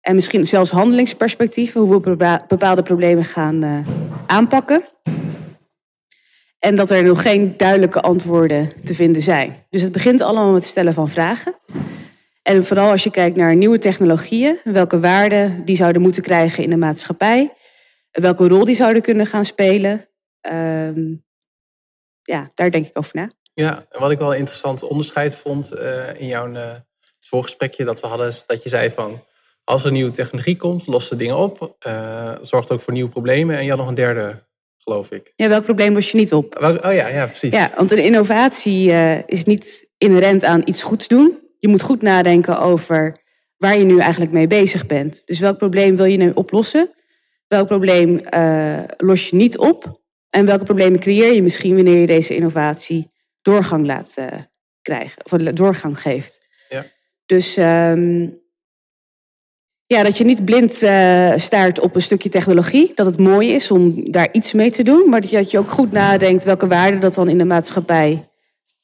En misschien zelfs handelingsperspectieven, hoe we bepaalde problemen gaan uh, aanpakken. En dat er nog geen duidelijke antwoorden te vinden zijn. Dus het begint allemaal met het stellen van vragen. En vooral als je kijkt naar nieuwe technologieën, welke waarden die zouden moeten krijgen in de maatschappij, welke rol die zouden kunnen gaan spelen. Um, ja, daar denk ik over na. Ja, wat ik wel een interessant onderscheid vond uh, in jouw uh, voorgesprekje dat we hadden, is dat je zei van als er nieuwe technologie komt, lost de dingen op, uh, zorgt ook voor nieuwe problemen. En je had nog een derde, geloof ik. Ja, welk probleem los je niet op? oh ja, ja, precies. Ja, want een innovatie is niet inherent aan iets goeds doen. Je moet goed nadenken over waar je nu eigenlijk mee bezig bent. Dus welk probleem wil je nu oplossen? Welk probleem los je niet op? En welke problemen creëer je misschien wanneer je deze innovatie doorgang laat uh, krijgen, of doorgang geeft. Ja. Dus um, ja, dat je niet blind uh, staart op een stukje technologie. Dat het mooi is om daar iets mee te doen. Maar dat je ook goed nadenkt welke waarde dat dan in de maatschappij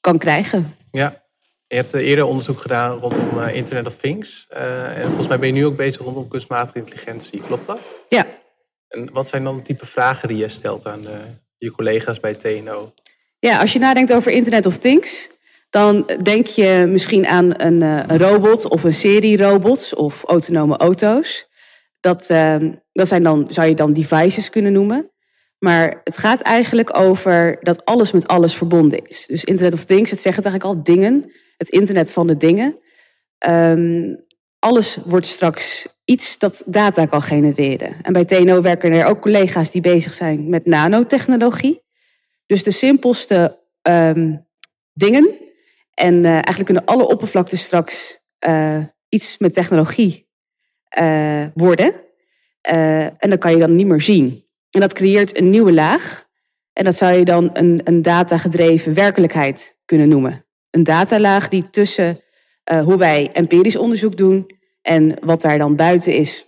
kan krijgen. Ja, je hebt eh, eerder onderzoek gedaan rondom Internet of Things. Uh, en volgens mij ben je nu ook bezig rondom kunstmatige intelligentie. Klopt dat? Ja, en wat zijn dan de type vragen die je stelt aan je collega's bij TNO? Ja, als je nadenkt over Internet of Things, dan denk je misschien aan een, eh, robot of een serie robots of autonome auto's. Dat, uh, dat zijn dan, zou je dan devices kunnen noemen. Maar het gaat eigenlijk over dat alles met alles verbonden is. Dus Internet of Things, het zegt het eigenlijk al, dingen. Het internet van de dingen. Um, alles wordt straks iets dat data kan genereren. En bij TNO werken er ook collega's die bezig zijn met nanotechnologie. Dus de simpelste um, dingen. En uh, eigenlijk kunnen alle oppervlakten straks uh, iets met technologie uh, worden. en dat kan je dan niet meer zien. En dat creëert een nieuwe laag. En dat zou je dan een, een datagedreven werkelijkheid kunnen noemen. Een datalaag die tussen hoe wij empirisch onderzoek doen en wat daar dan buiten is,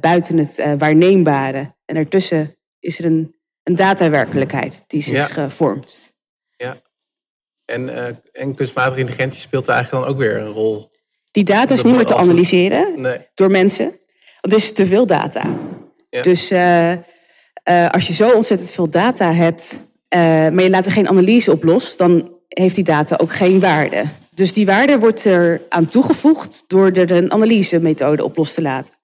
buiten het waarneembare. En ertussen is er een, een datawerkelijkheid die zich ja. vormt. Ja. En, en kunstmatige intelligentie speelt er eigenlijk dan ook weer een rol. Die data is niet meer te analyseren nee. door mensen. Want er is te veel data. Ja. Dus als je zo ontzettend veel data hebt, maar je laat er geen analyse op los, dan heeft die data ook geen waarde. Dus die waarde wordt er aan toegevoegd door er een analysemethode op los te laten.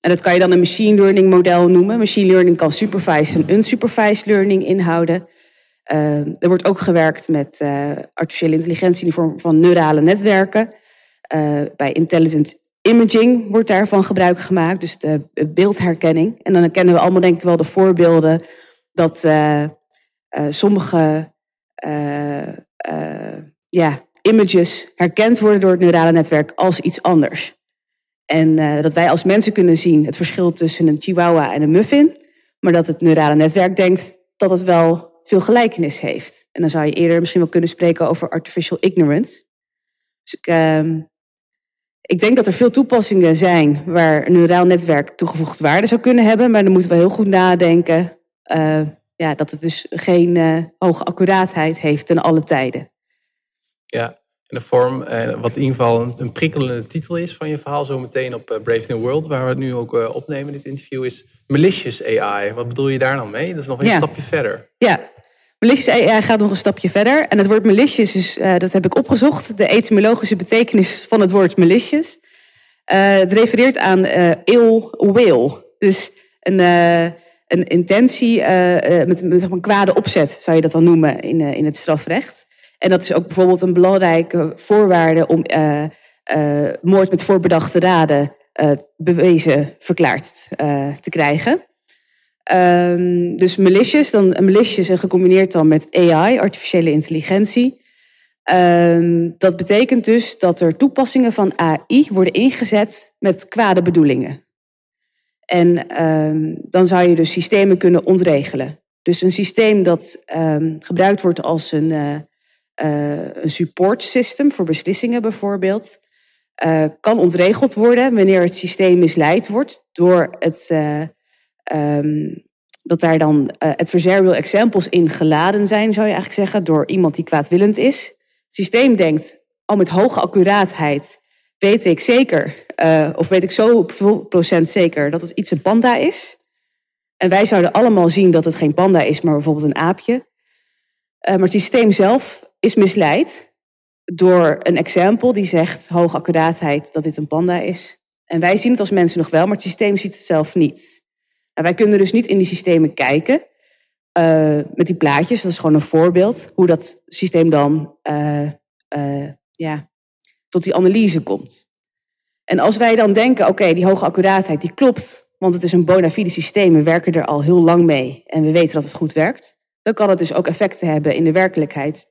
En dat kan je dan een machine learning model noemen. Machine learning kan supervised en unsupervised learning inhouden. Uh, er wordt ook gewerkt met uh, artificiële intelligentie in de vorm van neurale netwerken. Uh, bij intelligent imaging wordt daarvan gebruik gemaakt, dus de beeldherkenning. En dan kennen we allemaal denk ik wel de voorbeelden dat sommige ja, images herkend worden door het neurale netwerk als iets anders. En dat wij als mensen kunnen zien het verschil tussen een chihuahua en een muffin, maar dat het neurale netwerk denkt dat het wel veel gelijkenis heeft. En dan zou je eerder misschien wel kunnen spreken over artificial ignorance. Dus ik, uh, ik denk dat er veel toepassingen zijn waar een neuraal netwerk toegevoegde waarde zou kunnen hebben, maar dan moeten we heel goed nadenken uh, ja, dat het dus geen uh, hoge accuraatheid heeft ten alle tijden. Ja, de vorm, eh, wat in ieder geval een, een, prikkelende titel is van je verhaal, zo meteen op uh, Brave New World, waar we het nu ook uh, opnemen, dit interview, is malicious AI. Wat bedoel je daar dan mee? Dat is nog een ja. stapje verder. Ja, Malicious AI gaat nog een stapje verder. En het woord malicious, is, uh, dat heb ik opgezocht. De etymologische betekenis van het woord malicious. Uh, het refereert aan uh, ill will. Dus een, een intentie met, met een kwade opzet, zou je dat dan noemen in, in het strafrecht. En dat is ook bijvoorbeeld een belangrijke voorwaarde om moord met voorbedachte raden bewezen verklaard te krijgen. Um, dus malicious, dan malicious en gecombineerd dan met AI, artificiële intelligentie. Um, dat betekent dus dat er toepassingen van AI worden ingezet met kwade bedoelingen. En um, dan zou je dus systemen kunnen ontregelen. Dus een systeem dat gebruikt wordt als een, uh, een support system voor beslissingen bijvoorbeeld, uh, kan ontregeld worden wanneer het systeem misleid wordt door het Um, dat daar dan adversarial examples in geladen zijn, zou je eigenlijk zeggen, door iemand die kwaadwillend is. Het systeem denkt, al met hoge accuraatheid weet ik zeker, of weet ik zo procent zeker, dat het iets een panda is. En wij zouden allemaal zien dat het geen panda is, maar bijvoorbeeld een aapje. Maar het systeem zelf is misleid door een example die zegt, hoge accuraatheid, dat dit een panda is. En wij zien het als mensen nog wel, maar het systeem ziet het zelf niet. En wij kunnen dus niet in die systemen kijken uh, met die plaatjes. Dat is gewoon een voorbeeld hoe dat systeem dan uh, uh, ja, tot die analyse komt. En als wij dan denken, oké, die hoge accuraatheid die klopt, want het is een bona fide systeem, we werken er al heel lang mee en we weten dat het goed werkt, dan kan het dus ook effecten hebben in de werkelijkheid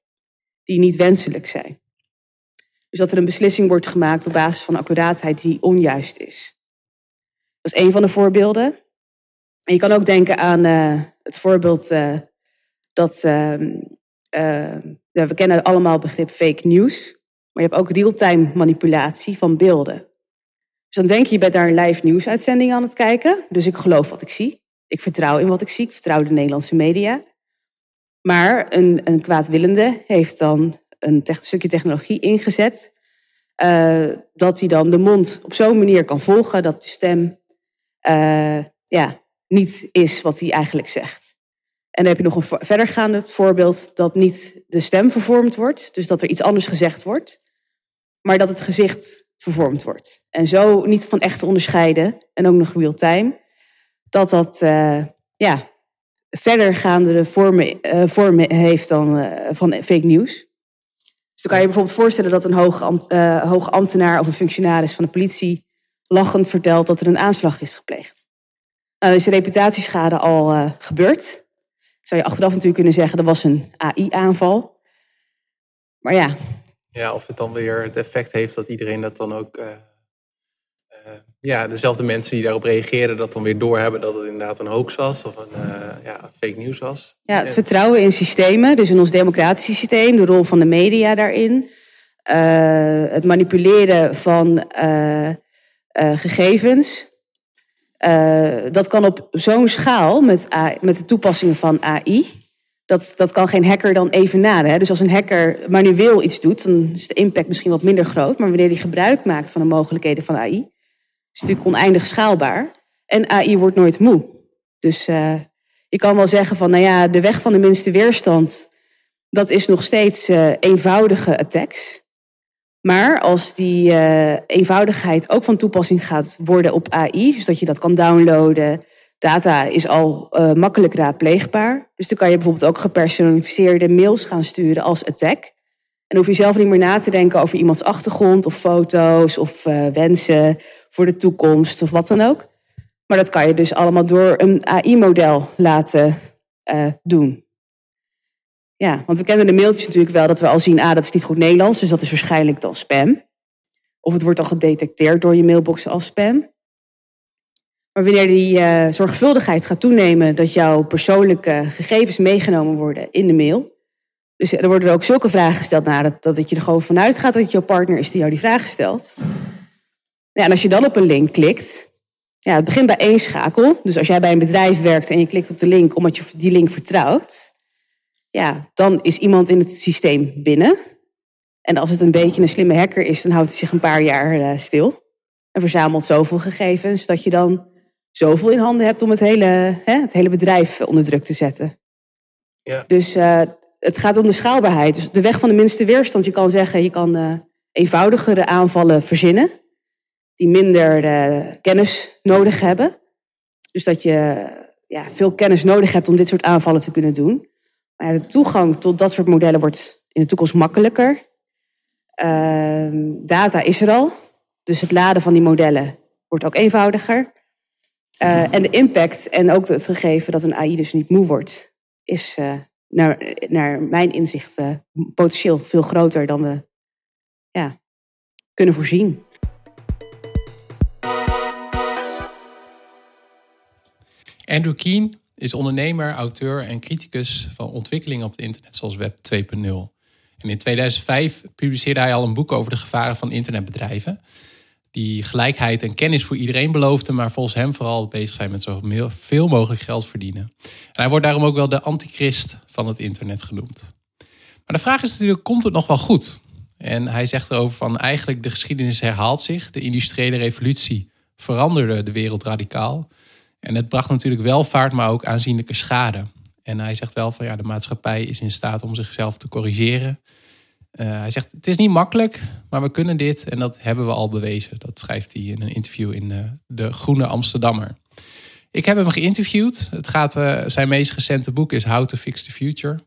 die niet wenselijk zijn. Dus dat er een beslissing wordt gemaakt op basis van accuraatheid die onjuist is. Dat is een van de voorbeelden. En je kan ook denken aan uh, het voorbeeld uh, dat uh, we kennen allemaal het begrip fake news, maar je hebt ook real-time manipulatie van beelden. Dus dan denk je, je bent daar een live nieuwsuitzending aan het kijken, dus ik geloof wat ik zie. Ik vertrouw in wat ik zie, ik vertrouw de Nederlandse media. Maar een, een kwaadwillende heeft dan een stukje technologie ingezet, dat hij dan de mond op zo'n manier kan volgen dat de stem ja, niet is wat hij eigenlijk zegt. En dan heb je nog een verdergaande voorbeeld dat niet de stem vervormd wordt, dus dat er iets anders gezegd wordt, maar dat het gezicht vervormd wordt. En zo niet van echt te onderscheiden, en ook nog real-time, dat dat uh, ja, verdergaande vormen, uh, vormen heeft dan uh, van fake news. Dus dan kan je bijvoorbeeld voorstellen dat een ambt, hoge ambtenaar of een functionaris van de politie lachend vertelt dat er een aanslag is gepleegd. Nou, is de reputatieschade al gebeurd. Zou je achteraf natuurlijk kunnen zeggen, dat was een AI-aanval. Maar ja. Ja, of het dan weer het effect heeft dat iedereen dat dan ook... Ja, dezelfde mensen die daarop reageren, dat dan weer doorhebben dat het inderdaad een hoax was of een ja, fake news was. Ja, het vertrouwen in systemen, dus in ons democratische systeem, de rol van de media daarin. het manipuleren van gegevens, uh, dat kan op zo'n schaal met, met de toepassingen van AI. Dat, dat kan geen hacker dan even naden. Dus als een hacker manueel iets doet, dan is de impact misschien wat minder groot. Maar wanneer hij gebruik maakt van de mogelijkheden van AI, is natuurlijk oneindig schaalbaar. En AI wordt nooit moe. Dus uh, je kan wel zeggen van, nou ja, de weg van de minste weerstand, dat is nog steeds uh, eenvoudige attacks. Maar als die uh, eenvoudigheid ook van toepassing gaat worden op AI, dus dat je dat kan downloaden, data is al makkelijk raadpleegbaar. Dus dan kan je bijvoorbeeld ook gepersonaliseerde mails gaan sturen als attack. En hoef je zelf niet meer na te denken over iemands achtergrond of foto's of uh, wensen voor de toekomst of wat dan ook. Maar dat kan je dus allemaal door een AI-model laten doen. Ja, want we kennen de mailtjes natuurlijk wel dat we al zien, ah, dat is niet goed Nederlands, dus dat is waarschijnlijk dan spam. Of het wordt al gedetecteerd door je mailbox als spam. Maar wanneer die uh, zorgvuldigheid gaat toenemen, dat jouw persoonlijke gegevens meegenomen worden in de mail. Dus er worden er ook zulke vragen gesteld, nou, dat, dat je er gewoon vanuit gaat dat het jouw partner is die jou die vraag stelt. Ja, en als je dan op een link klikt, ja, het begint bij één schakel. Dus als jij bij een bedrijf werkt en je klikt op de link omdat je die link vertrouwt, ja, dan is iemand in het systeem binnen. En als het een beetje een slimme hacker is, dan houdt hij zich een paar jaar uh, stil. En verzamelt zoveel gegevens dat je dan zoveel in handen hebt om het hele, hè, het hele bedrijf onder druk te zetten. Ja. Dus uh, het gaat om de schaalbaarheid. Dus de weg van de minste weerstand. Je kan zeggen, je kan uh, eenvoudigere aanvallen verzinnen. Die minder uh, kennis nodig hebben. Dus dat je ja, veel kennis nodig hebt om dit soort aanvallen te kunnen doen. Maar de toegang tot dat soort modellen wordt in de toekomst makkelijker. Ehm, data is er al. Dus het laden van die modellen wordt ook eenvoudiger. Uh, en de impact en ook het gegeven dat een AI dus niet moe wordt, is naar, naar mijn inzicht potentieel veel groter dan we ja, kunnen voorzien. Andrew Keen is ondernemer, auteur en criticus van ontwikkelingen op het internet zoals Web 2.0. En in 2005 publiceerde hij al een boek over de gevaren van internetbedrijven. Die gelijkheid en kennis voor iedereen beloofden, maar volgens hem vooral bezig zijn met zoveel mogelijk geld verdienen. En hij wordt daarom ook wel de antichrist van het internet genoemd. Maar de vraag is natuurlijk, komt het nog wel goed? En hij zegt erover van eigenlijk de geschiedenis herhaalt zich. De industriële revolutie veranderde de wereld radicaal. En het bracht natuurlijk welvaart, maar ook aanzienlijke schade. En hij zegt wel van ja, de maatschappij is in staat om zichzelf te corrigeren. Uh, hij zegt het is niet makkelijk, maar we kunnen dit en dat hebben we al bewezen. Dat schrijft hij in een interview in uh, de Groene Amsterdammer. Ik heb hem geïnterviewd. Het gaat, uh, zijn meest recente boek is How to Fix the Future.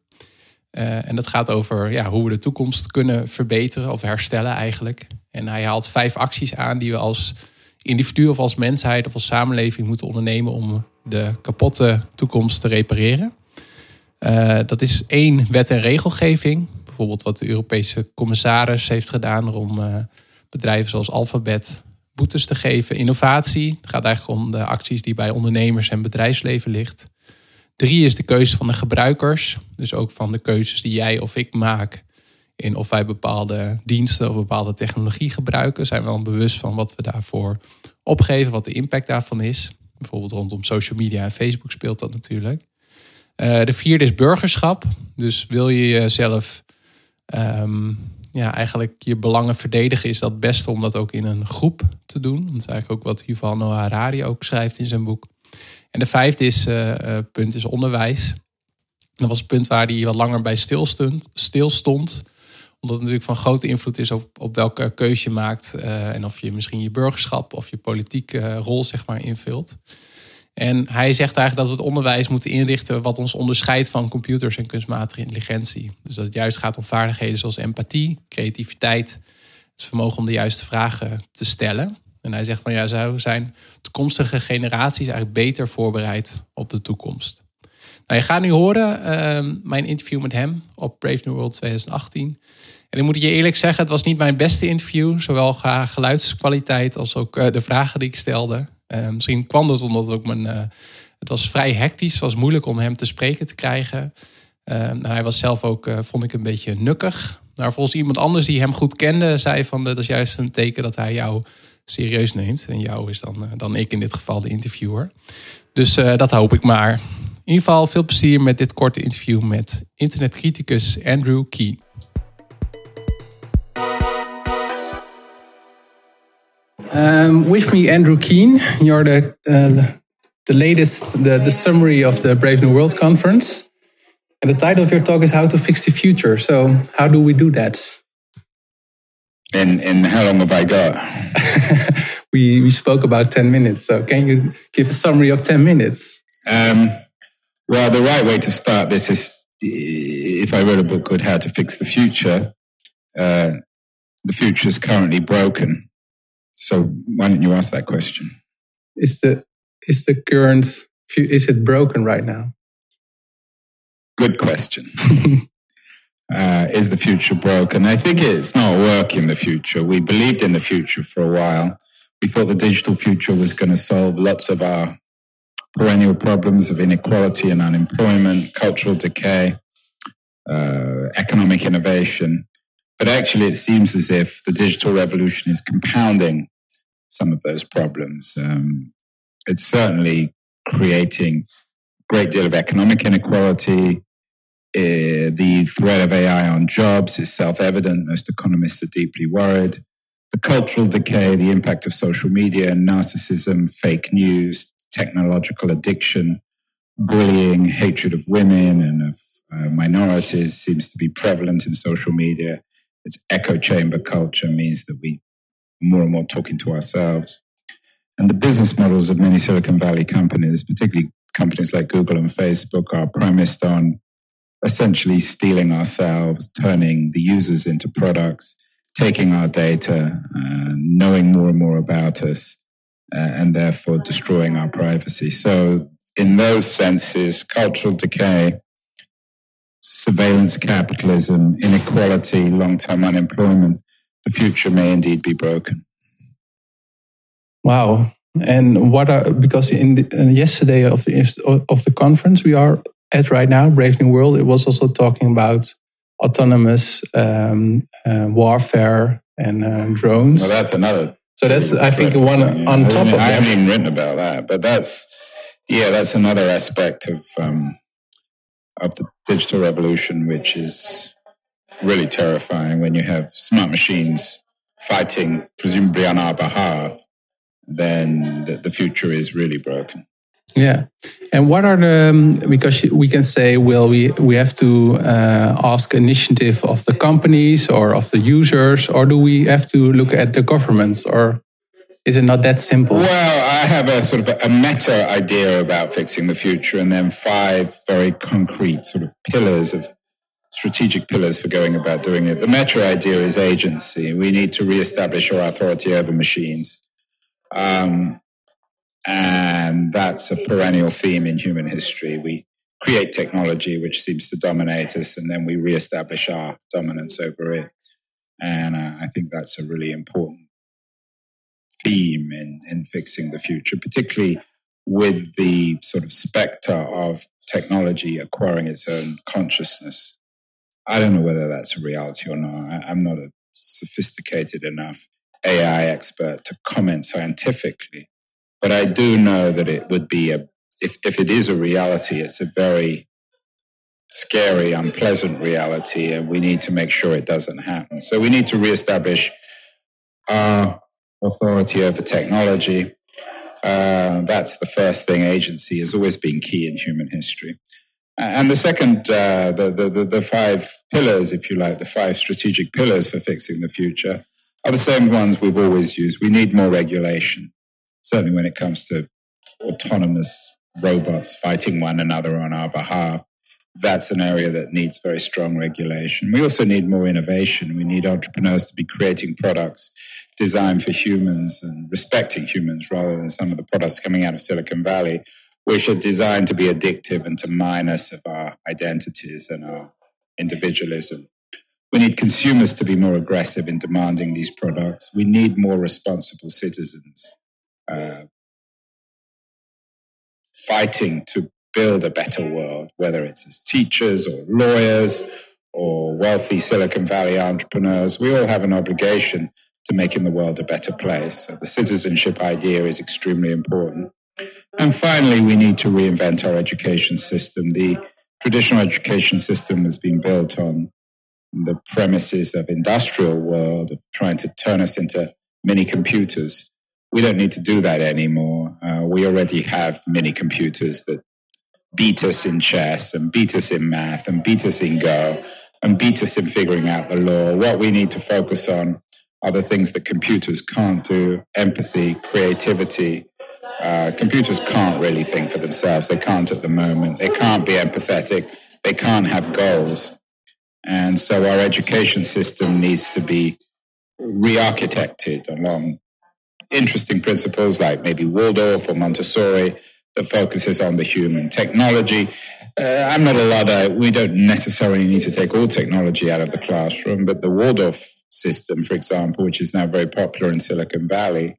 en dat gaat over ja, hoe we de toekomst kunnen verbeteren of herstellen eigenlijk. En hij haalt vijf acties aan die we als individu of als mensheid of als samenleving moeten ondernemen om de kapotte toekomst te repareren. Dat is één wet en regelgeving. Bijvoorbeeld wat de Europese commissaris heeft gedaan om uh, bedrijven zoals Alphabet boetes te geven. Innovatie het gaat eigenlijk om de acties die bij ondernemers en bedrijfsleven ligt. Drie is de keuze van de gebruikers. Dus ook van de keuzes die jij of ik maak in of wij bepaalde diensten of bepaalde technologie gebruiken. Zijn we dan bewust van wat we daarvoor opgeven, wat de impact daarvan is. Bijvoorbeeld rondom social media en Facebook speelt dat natuurlijk. Uh, de vierde is burgerschap. Dus wil je jezelf um, ja, eigenlijk je belangen verdedigen, is dat het beste om dat ook in een groep te doen. Dat is eigenlijk ook wat Yuval Harari ook schrijft in zijn boek. En de vijfde is, uh, uh, punt is onderwijs. Dat was het punt waar hij wat langer bij stilstond. stilstond omdat het natuurlijk van grote invloed is op, op welke keuze je maakt. Uh, en of je misschien je burgerschap of je politieke rol zeg maar invult. En hij zegt eigenlijk dat we het onderwijs moeten inrichten wat ons onderscheidt van computers en kunstmatige intelligentie. Dus dat het juist gaat om vaardigheden zoals empathie, creativiteit, het vermogen om de juiste vragen te stellen. En hij zegt van ja, zo zijn toekomstige generaties eigenlijk beter voorbereid op de toekomst. Nou, je gaat nu horen uh, mijn interview met hem op Brave New World 2018. En ik moet je eerlijk zeggen, het was niet mijn beste interview. Zowel qua geluidskwaliteit als ook uh, de vragen die ik stelde. Uh, misschien kwam dat omdat ook mijn. Uh, het was vrij hectisch. Het was moeilijk om hem te spreken te krijgen. Nou, hij was zelf ook, vond ik, een beetje nukkig. Maar volgens iemand anders die hem goed kende, zei van dat is juist een teken dat hij jou serieus neemt. En jou is dan, dan ik in dit geval de interviewer. Dus dat hoop ik maar. In ieder geval veel plezier met dit korte interview met internetcriticus Andrew Keen. Um, with me, Andrew Keen. You're the uh, the latest, the, the summary of the Brave New World conference, and the title of your talk is "How to Fix the Future." So, how do we do that? And and how long have I got? we we spoke about ten minutes. So, can you give a summary of ten minutes? Um, well, the right way to start this is if I wrote a book called How to Fix the Future. Uh, the future is currently broken. So why don't you ask that question? Is the is the current is it broken right now? Good question. uh, is the future broken? I think it's not working. The future. We believed in the future for a while. We thought the digital future was going to solve lots of our perennial problems of inequality and unemployment, cultural decay, uh, economic innovation. But actually, it seems as if the digital revolution is compounding some of those problems. Um, it's certainly creating a great deal of economic inequality. Uh, the threat of AI on jobs is self evident. Most economists are deeply worried. The cultural decay, the impact of social media, and narcissism, fake news, technological addiction, bullying, hatred of women and of, uh, minorities seems to be prevalent in social media. Its echo chamber culture means that we more and more talking to ourselves. And the business models of many Silicon Valley companies, particularly companies like Google and Facebook, are premised on essentially stealing ourselves, turning the users into products, taking our data, uh, knowing more and more about us, uh, and therefore destroying our privacy. So, in those senses, cultural decay, surveillance capitalism, inequality, long term unemployment, the future may indeed be broken. Wow. And what are, because in the, uh, yesterday of the, of the conference we are at right now, Brave New World, it was also talking about autonomous um, uh, warfare and uh, drones. Well, that's another. So that's, I think, one thing, yeah. on top I of that. I haven't even written about that, but that's, yeah, that's another aspect of um, of the digital revolution, which is really terrifying when you have smart machines fighting, presumably on our behalf, then the, the future is really broken. Yeah, and what are the um, because we can say, well, we we have to uh, ask initiative of the companies or of the users, or do we have to look at the governments, or is it not that simple? Well, I have a sort of a meta idea about fixing the future, and then five very concrete sort of pillars of strategic pillars for going about doing it. The meta idea is agency. We need to reestablish our authority over machines. Um, and that's a perennial theme in human history. We create technology which seems to dominate us, and then we reestablish our dominance over it. And uh, I think that's a really important theme in, in fixing the future, particularly with the sort of specter of technology acquiring its own consciousness. I don't know whether that's a reality or not. I, I'm not a sophisticated enough AI expert to comment scientifically, but I do know that it would be a, if, if it is a reality, it's a very scary, unpleasant reality, and we need to make sure it doesn't happen. So we need to reestablish our authority over technology. Uh, that's the first thing. Agency has always been key in human history. And the second, uh, the, the, the five pillars, if you like, the five strategic pillars for fixing the future are the same ones we've always used. We need more regulation, certainly when it comes to autonomous robots fighting one another on our behalf. That's an area that needs very strong regulation. We also need more innovation. We need entrepreneurs to be creating products designed for humans and respecting humans rather than some of the products coming out of Silicon Valley, which are designed to be addictive and to mine us of our identities and our individualism. We need consumers to be more aggressive in demanding these products. We need more responsible citizens uh, fighting to build a better world, whether it's as teachers or lawyers or wealthy Silicon Valley entrepreneurs. We all have an obligation to making the world a better place. So the citizenship idea is extremely important. And finally, we need to reinvent our education system. The traditional education system has been built on the premises of industrial world of trying to turn us into mini computers. We don't need to do that anymore. Uh, we already have mini computers that beat us in chess and beat us in math and beat us in Go and beat us in figuring out the law. What we need to focus on are the things that computers can't do empathy, creativity. Uh, computers can't really think for themselves. They can't at the moment. They can't be empathetic. They can't have goals. And so our education system needs to be re-architected along interesting principles like maybe Waldorf or Montessori that focuses on the human technology. Uh, I'm not a lot we don't necessarily need to take all technology out of the classroom, but the Waldorf system, for example, which is now very popular in Silicon Valley,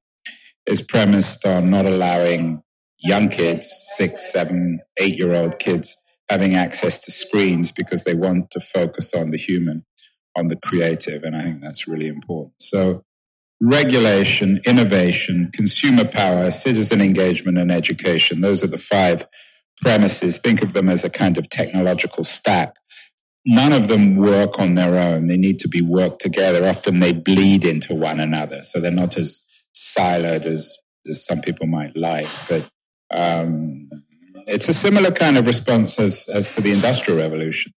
is premised on not allowing young kids, six, seven, eight year old kids, having access to screens because they want to focus on the human, on the creative. And I think that's really important. So, regulation, innovation, consumer power, citizen engagement, and education those are the five premises. Think of them as a kind of technological stack. None of them work on their own. They need to be worked together. Often they bleed into one another. So they're not as siloed as, as some people might like. But um, it's a similar kind of response as, as to the Industrial Revolution.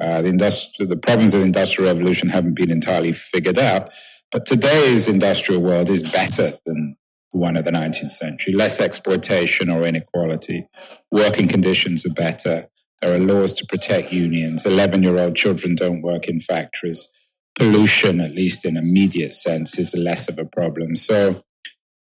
Uh, the, industri- the problems of the industrial revolution haven't been entirely figured out, but today's industrial world is better than the one of the 19th century. Less exploitation or inequality. Working conditions are better. There are laws to protect unions. 11 year old children don't work in factories. Pollution, at least in immediate sense, is less of a problem. So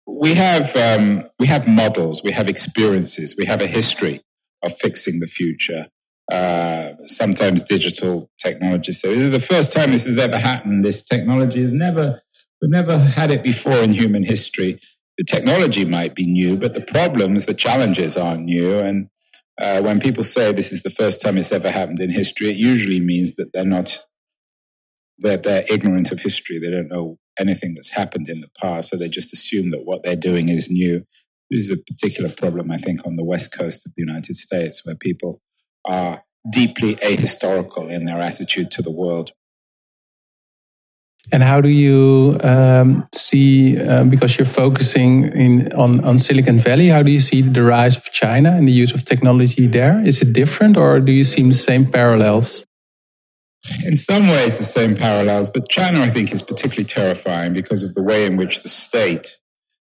we have, um, we have models, we have experiences, we have a history of fixing the future. Uh, sometimes digital technology. So this is the first time this has ever happened. This technology has never, we've never had it before in human history. The technology might be new, but the problems, the challenges aren't new. And uh, when people say this is the first time it's ever happened in history, it usually means that they're not, they're, they're ignorant of history. They don't know anything that's happened in the past. So they just assume that what they're doing is new. This is a particular problem, I think, on the west coast of the United States, where people are deeply ahistorical in their attitude to the world. And how do you um, see, uh, because you're focusing in on, on Silicon Valley, how do you see the rise of China and the use of technology there? Is it different or do you see the same parallels? In some ways, the same parallels, but China, I think, is particularly terrifying because of the way in which the state,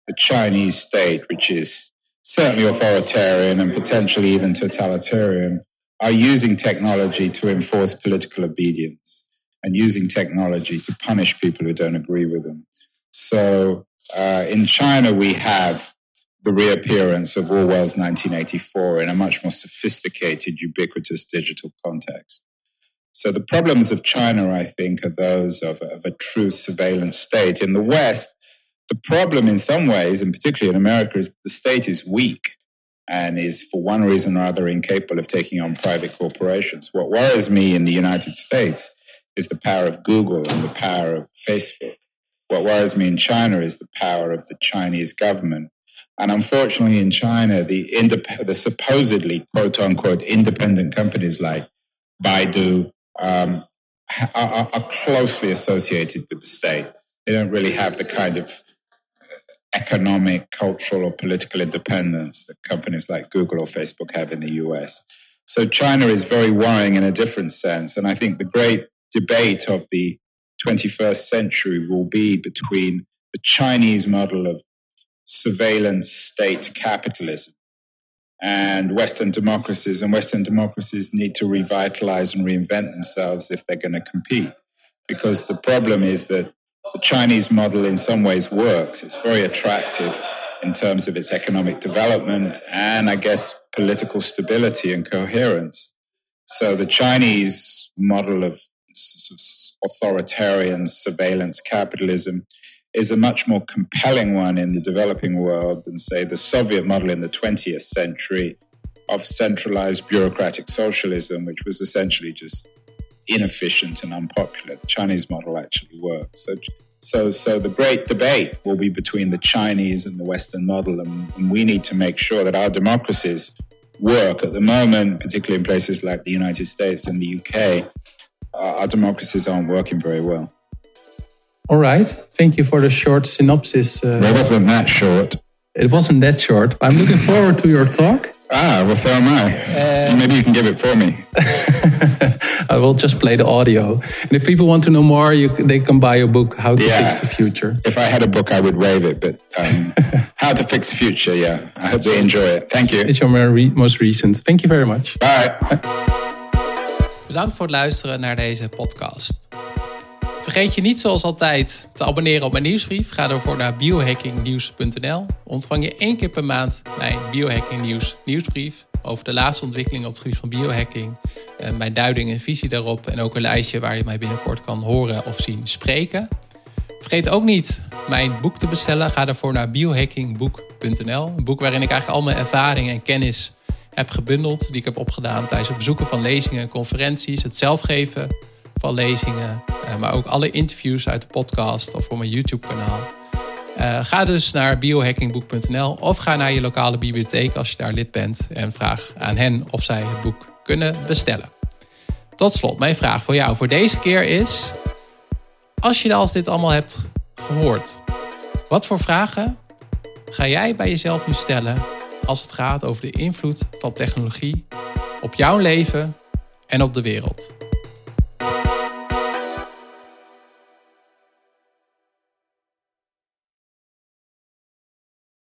the Chinese state, which is certainly authoritarian and potentially even totalitarian, are using technology to enforce political obedience and using technology to punish people who don't agree with them. So uh, in China, we have the reappearance of Orwell's 1984 in a much more sophisticated, ubiquitous digital context. So the problems of China, I think, are those of, of a true surveillance state. In the West, the problem in some ways, and particularly in America, is the state is weak and is for one reason or other incapable of taking on private corporations. What worries me in the United States is the power of Google and the power of Facebook. What worries me in China is the power of the Chinese government. And unfortunately, in China, the, indep- the supposedly quote unquote independent companies like Baidu um, are, are closely associated with the state. They don't really have the kind of economic, cultural, or political independence that companies like Google or Facebook have in the US. So China is very worrying in a different sense. And I think the great debate of the 21st century will be between the Chinese model of surveillance state capitalism and Western democracies. And Western democracies need to revitalize and reinvent themselves if they're going to compete. Because the problem is that the Chinese model in some ways works. It's very attractive in terms of its economic development and, I guess, political stability and coherence. So the Chinese model of authoritarian surveillance capitalism is a much more compelling one in the developing world than, say, the Soviet model in the 20th century of centralized bureaucratic socialism, which was essentially just inefficient and unpopular. The Chinese model actually works. So, so, so the great debate will be between the Chinese and the Western model, and, and we need to make sure that our democracies work. At the moment, particularly in places like the United States and the UK, uh, our democracies aren't working very well. All right. Thank you for the short synopsis. Uh, it wasn't that short. It wasn't that short. I'm looking forward to your talk. Ah, well, so am I. Uh, Maybe you can give it for me. I will just play the audio. And if people want to know more, you, they can buy your book, How to yeah. Fix the Future. If I had a book, I would waive it. But um, How to Fix the Future, yeah. I hope they enjoy it. Thank you. It's your most recent. Thank you very much. Bye. Bedankt voor het luisteren naar deze podcast. Vergeet je niet zoals altijd te abonneren op mijn nieuwsbrief. Ga ervoor naar biohackingnieuws.nl. Ontvang je één keer per maand mijn Biohacking Nieuws nieuwsbrief over de laatste ontwikkelingen op het gebied van biohacking. Eh, mijn duiding en visie daarop en ook een lijstje waar je mij binnenkort kan horen of zien spreken. Vergeet ook niet mijn boek te bestellen. Ga daarvoor naar biohackingboek.nl. Een boek waarin ik eigenlijk al mijn ervaringen en kennis heb gebundeld. Die ik heb opgedaan tijdens het bezoeken van lezingen en conferenties. Het zelfgeven van lezingen, uh, maar ook alle interviews uit de podcast of voor mijn YouTube-kanaal. Uh, ga dus naar biohackingboek.nl of ga naar je lokale bibliotheek als je daar lid bent en vraag aan hen of zij het boek kunnen bestellen. Tot slot, mijn vraag voor jou voor deze keer is: als je als dit allemaal hebt gehoord, wat voor vragen ga jij bij jezelf nu stellen als het gaat over de invloed van technologie op jouw leven en op de wereld?